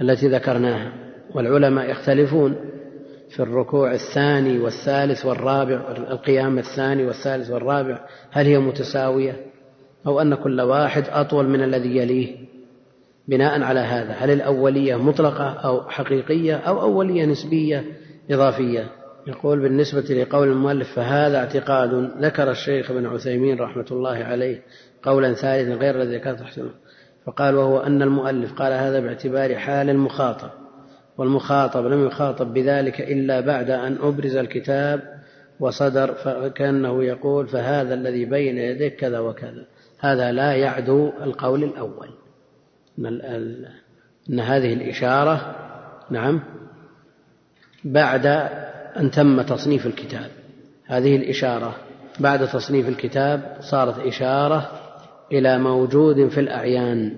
التي ذكرناها. والعلماء يختلفون. في الركوع الثاني والثالث والرابع القيام الثاني والثالث والرابع هل هي متساوية؟ أو أن كل واحد أطول من الذي يليه بناء على هذا هل الأولية مطلقة أو حقيقية أو أولية نسبية إضافية؟ يقول بالنسبة لقول المؤلف فهذا اعتقاد ذكر الشيخ ابن عثيمين رحمة الله عليه قولا ثالثا غير الذي ذكرته. فقال وهو أن المؤلف قال هذا باعتبار حال المخاطب والمخاطب لم يخاطب بذلك إلا بعد أن أبرز الكتاب وصدر فكأنه يقول فهذا الذي بين يديك كذا وكذا. هذا لا يعدو القول الأول. أن هذه الإشارة نعم بعد أن تم تصنيف الكتاب. هذه الإشارة بعد تصنيف الكتاب صارت إشارة إلى موجود في الأعيان.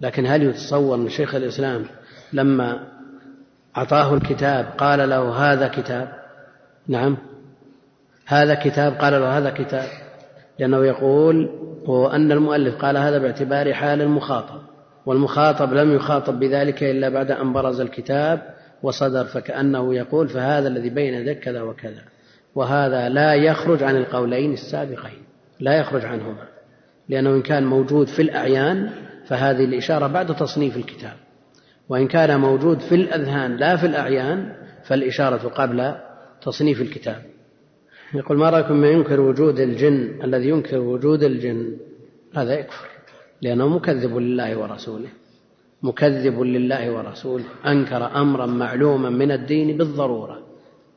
لكن هل يتصور أن شيخ الإسلام لما أعطاه الكتاب قال له هذا كتاب. نعم. هذا كتاب قال له هذا كتاب. لأنه يقول وأن المؤلف قال هذا باعتبار حال المخاطب. والمخاطب لم يخاطب بذلك إلا بعد أن برز الكتاب وصدر فكأنه يقول فهذا الذي بين يديك كذا وكذا. وهذا لا يخرج عن القولين السابقين لا يخرج عنهما. لأنه إن كان موجود في الأعيان فهذه الإشارة بعد تصنيف الكتاب. وإن كان موجود في الأذهان لا في الأعيان فالإشارة قبل تصنيف الكتاب. يقول ما رأيكم من ينكر وجود الجن؟ الذي ينكر وجود الجن هذا يكفر لأنه مكذب لله ورسوله. مكذب لله ورسوله. أنكر أمرا معلوما من الدين بالضرورة.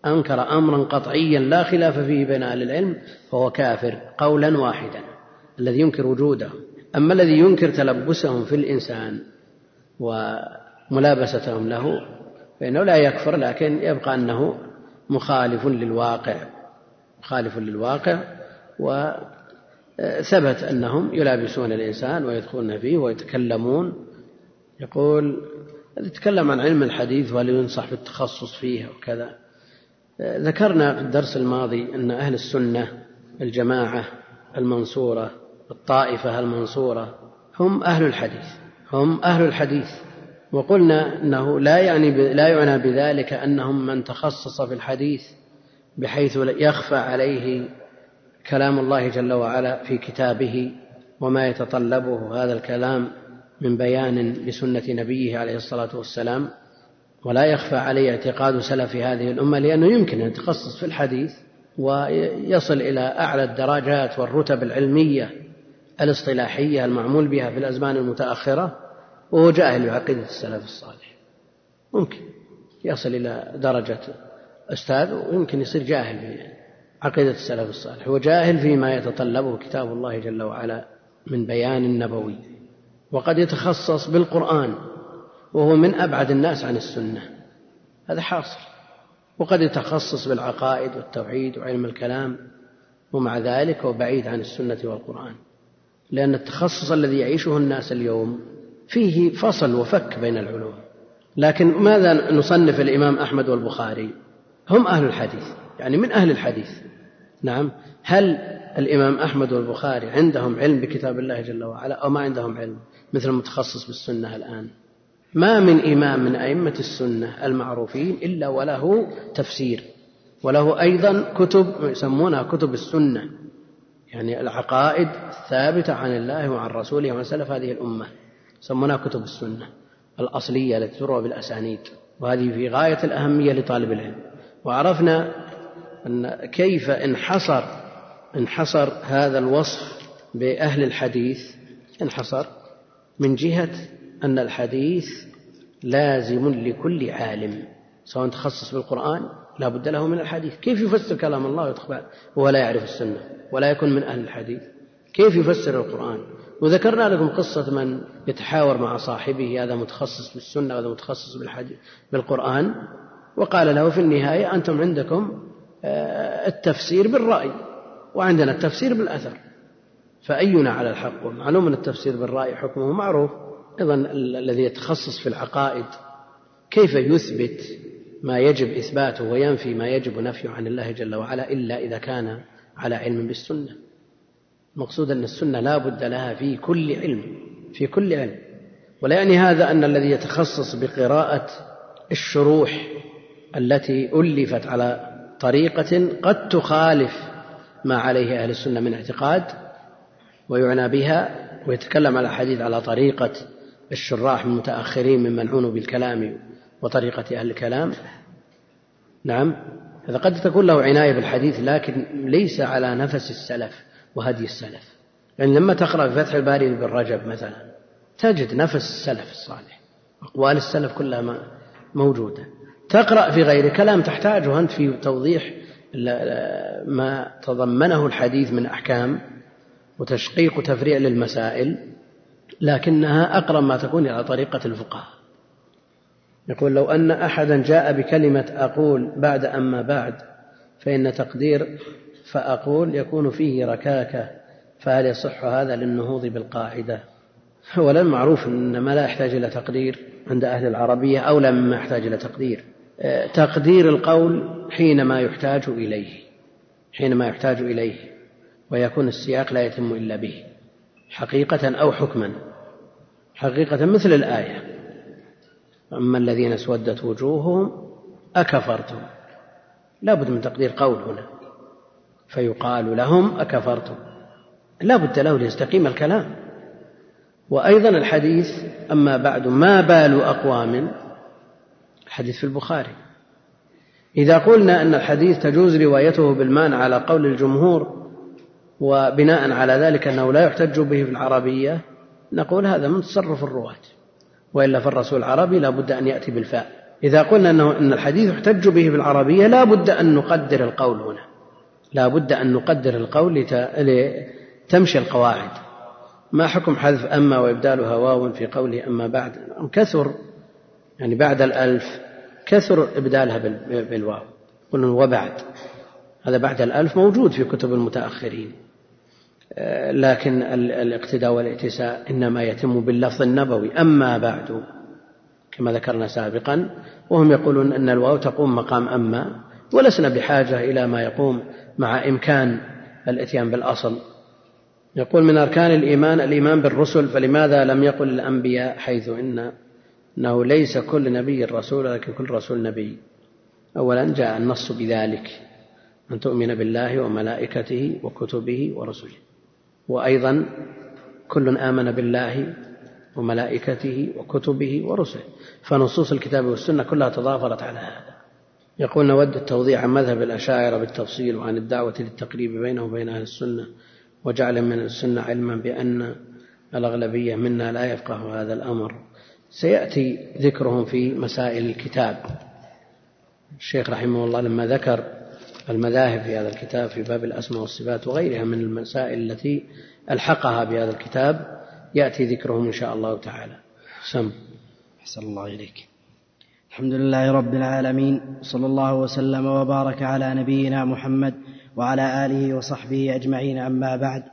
أنكر أمرا قطعيا لا خلاف فيه بين أهل العلم فهو كافر قولا واحدا. الذي ينكر وجوده. أما الذي ينكر تلبسهم في الإنسان وملابستهم له فإنه لا يكفر لكن يبقى أنه مخالف للواقع مخالف للواقع وثبت أنهم يلابسون الإنسان ويدخلون فيه ويتكلمون. يقول يتكلم عن علم الحديث وهل ينصح بالتخصص فيه وكذا. ذكرنا في الدرس الماضي أن أهل السنة الجماعة المنصورة الطائفة المنصورة هم أهل الحديث هم أهل الحديث. وقلنا أنه لا يعني لا يعنى بذلك أنهم من تخصص في الحديث بحيث يخفى عليه كلام الله جل وعلا في كتابه وما يتطلبه هذا الكلام من بيان لسنة نبيه عليه الصلاة والسلام ولا يخفى عليه اعتقاد سلف هذه الأمة لأنه يمكن أن يتخصص في الحديث ويصل إلى أعلى الدرجات والرتب العلمية الاصطلاحية المعمول بها في الأزمان المتأخرة وهو جاهل بعقيدة السلف الصالح. ممكن يصل إلى درجة أستاذ ويمكن يصير جاهل بعقيدة السلف الصالح. هو جاهل فيما يتطلبه كتاب الله جل وعلا من بيان نبوي وقد يتخصص بالقرآن وهو من أبعد الناس عن السنة. هذا حاصل. وقد يتخصص بالعقائد والتوحيد وعلم الكلام ومع ذلك هو بعيد عن السنة والقرآن. لأن التخصص الذي يعيشه الناس اليوم فيه فصل وفك بين العلوم. لكن ماذا نصنف الإمام أحمد والبخاري؟ هم أهل الحديث يعني من أهل الحديث. نعم هل الإمام أحمد والبخاري عندهم علم بكتاب الله جل وعلا أو ما عندهم علم؟ مثل المتخصص بالسنة الآن. ما من إمام من أئمة السنة المعروفين إلا وله تفسير وله أيضا كتب يسمونها كتب السنة يعني العقائد الثابتة عن الله وعن رسوله وعن سلف هذه الأمة. يسمونها كتب السنة الأصلية التي تروى بالأسانيد وهذه في غاية الأهمية لطالب العلم. وعرفنا أن كيف انحصر انحصر هذا الوصف بأهل الحديث. انحصر من جهة أن الحديث لازم لكل عالم سواء تخصص بالقرآن لا بد له من الحديث. كيف يفسر كلام الله ويتقبل؟ وهو لا يعرف السنة ولا يكون من أهل الحديث. كيف يفسر القرآن؟ وذكرنا لكم قصة من يتحاور مع صاحبه هذا متخصص بالسنة وهذا متخصص بالقرآن وقال له في النهاية أنتم عندكم آه، التفسير بالرأي وعندنا التفسير بالأثر. فأينا على الحق؟ معلوم أن التفسير بالرأي حكمه معروف. أيضا الذي يتخصص في العقائد كيف يثبت ما يجب إثباته وينفي ما يجب نفيه عن الله جل وعلا إلا إذا كان على علم بالسنة؟ المقصود أن السنة لا بد لها في كل علم في كل علم. ولا يعني هذا أن الذي يتخصص بقراءة الشروح التي ألفت على طريقة قد تخالف ما عليه أهل السنة من اعتقاد ويعنى بها ويتكلم على الحديث على طريقة الشراح المتأخرين ممن عنوا بالكلام وطريقة أهل الكلام. نعم هذا قد تكون له عناية بالحديث لكن ليس على نفس السلف. وهدي السلف. يعني لما تقرأ في فتح الباري بن رجب مثلا تجد نفس السلف الصالح أقوال السلف كلها موجودة. تقرأ في غير كلام تحتاجه أنت في توضيح ما تضمنه الحديث من أحكام وتشقيق وتفريع للمسائل لكنها أقرب ما تكون إلى طريقة الفقهاء. يقول لو أن أحدا جاء بكلمة أقول بعد أما بعد فإن تقدير فأقول يكون فيه ركاكة فهل يصح هذا للنهوض بالقاعدة؟ أولا معروف أن ما لا يحتاج إلى تقدير عند أهل العربية أولى مما يحتاج إلى تقدير. تقدير القول حينما يحتاج إليه حينما يحتاج إليه ويكون السياق لا يتم إلا به حقيقة أو حكما. حقيقة مثل الآية أما الذين اسودت وجوههم أكفرتم. لا بد من تقدير قول هنا. فيقال لهم أكفرتم. لا بد له ليستقيم الكلام. وأيضا الحديث أما بعد ما بال أقوام؟ الحديث في البخاري. إذا قلنا أن الحديث تجوز روايته بالمان على قول الجمهور وبناء على ذلك أنه لا يحتج به في العربية نقول هذا من تصرف الرواة. وإلا فالرسول العربي لا بد أن يأتي بالفاء. إذا قلنا أنه أن الحديث يحتج به في العربية لا بد أن نقدر القول هنا. لا بد أن نقدر القول لتمشي القواعد. ما حكم حذف أما وإبدالها واو في قوله أما بعد؟ كثر يعني بعد الألف كثر إبدالها بالواو. قلنا وبعد هذا بعد الألف موجود في كتب المتأخرين. آه، لكن الاقتداء والائتساء إنما يتم باللفظ النبوي. أما بعد كما ذكرنا سابقا وهم يقولون أن الواو تقوم مقام أما ولسنا بحاجة إلى ما يقوم مع إمكان الإتيان بالأصل. يقول من أركان الإيمان الإيمان بالرسل فلماذا لم يقل الأنبياء حيث إن؟ أنه ليس كل نبي رسول لكن كل رسول نبي. أولا جاء النص بذلك. أن تؤمن بالله وملائكته وكتبه ورسله. وأيضا كل آمن بالله وملائكته وكتبه ورسله. فنصوص الكتاب والسنة كلها تضافرت على هذا. يقول نود التوضيح عن مذهب الأشاعرة بالتفصيل وعن الدعوة للتقريب بينه وبين أهل السنة وجعل من السنة علما بأن الأغلبية منا لا يفقه هذا الأمر. سيأتي ذكرهم في مسائل الكتاب. الشيخ رحمه الله لما ذكر المذاهب في هذا الكتاب في باب الأسماء والصفات وغيرها من المسائل التي ألحقها بهذا الكتاب يأتي ذكرهم إن شاء الله تعالى. سم. أحسن الله إليك. الحمد لله رب العالمين صلى الله وسلم وبارك على نبينا محمد وعلى آله وصحبه أجمعين أما بعد.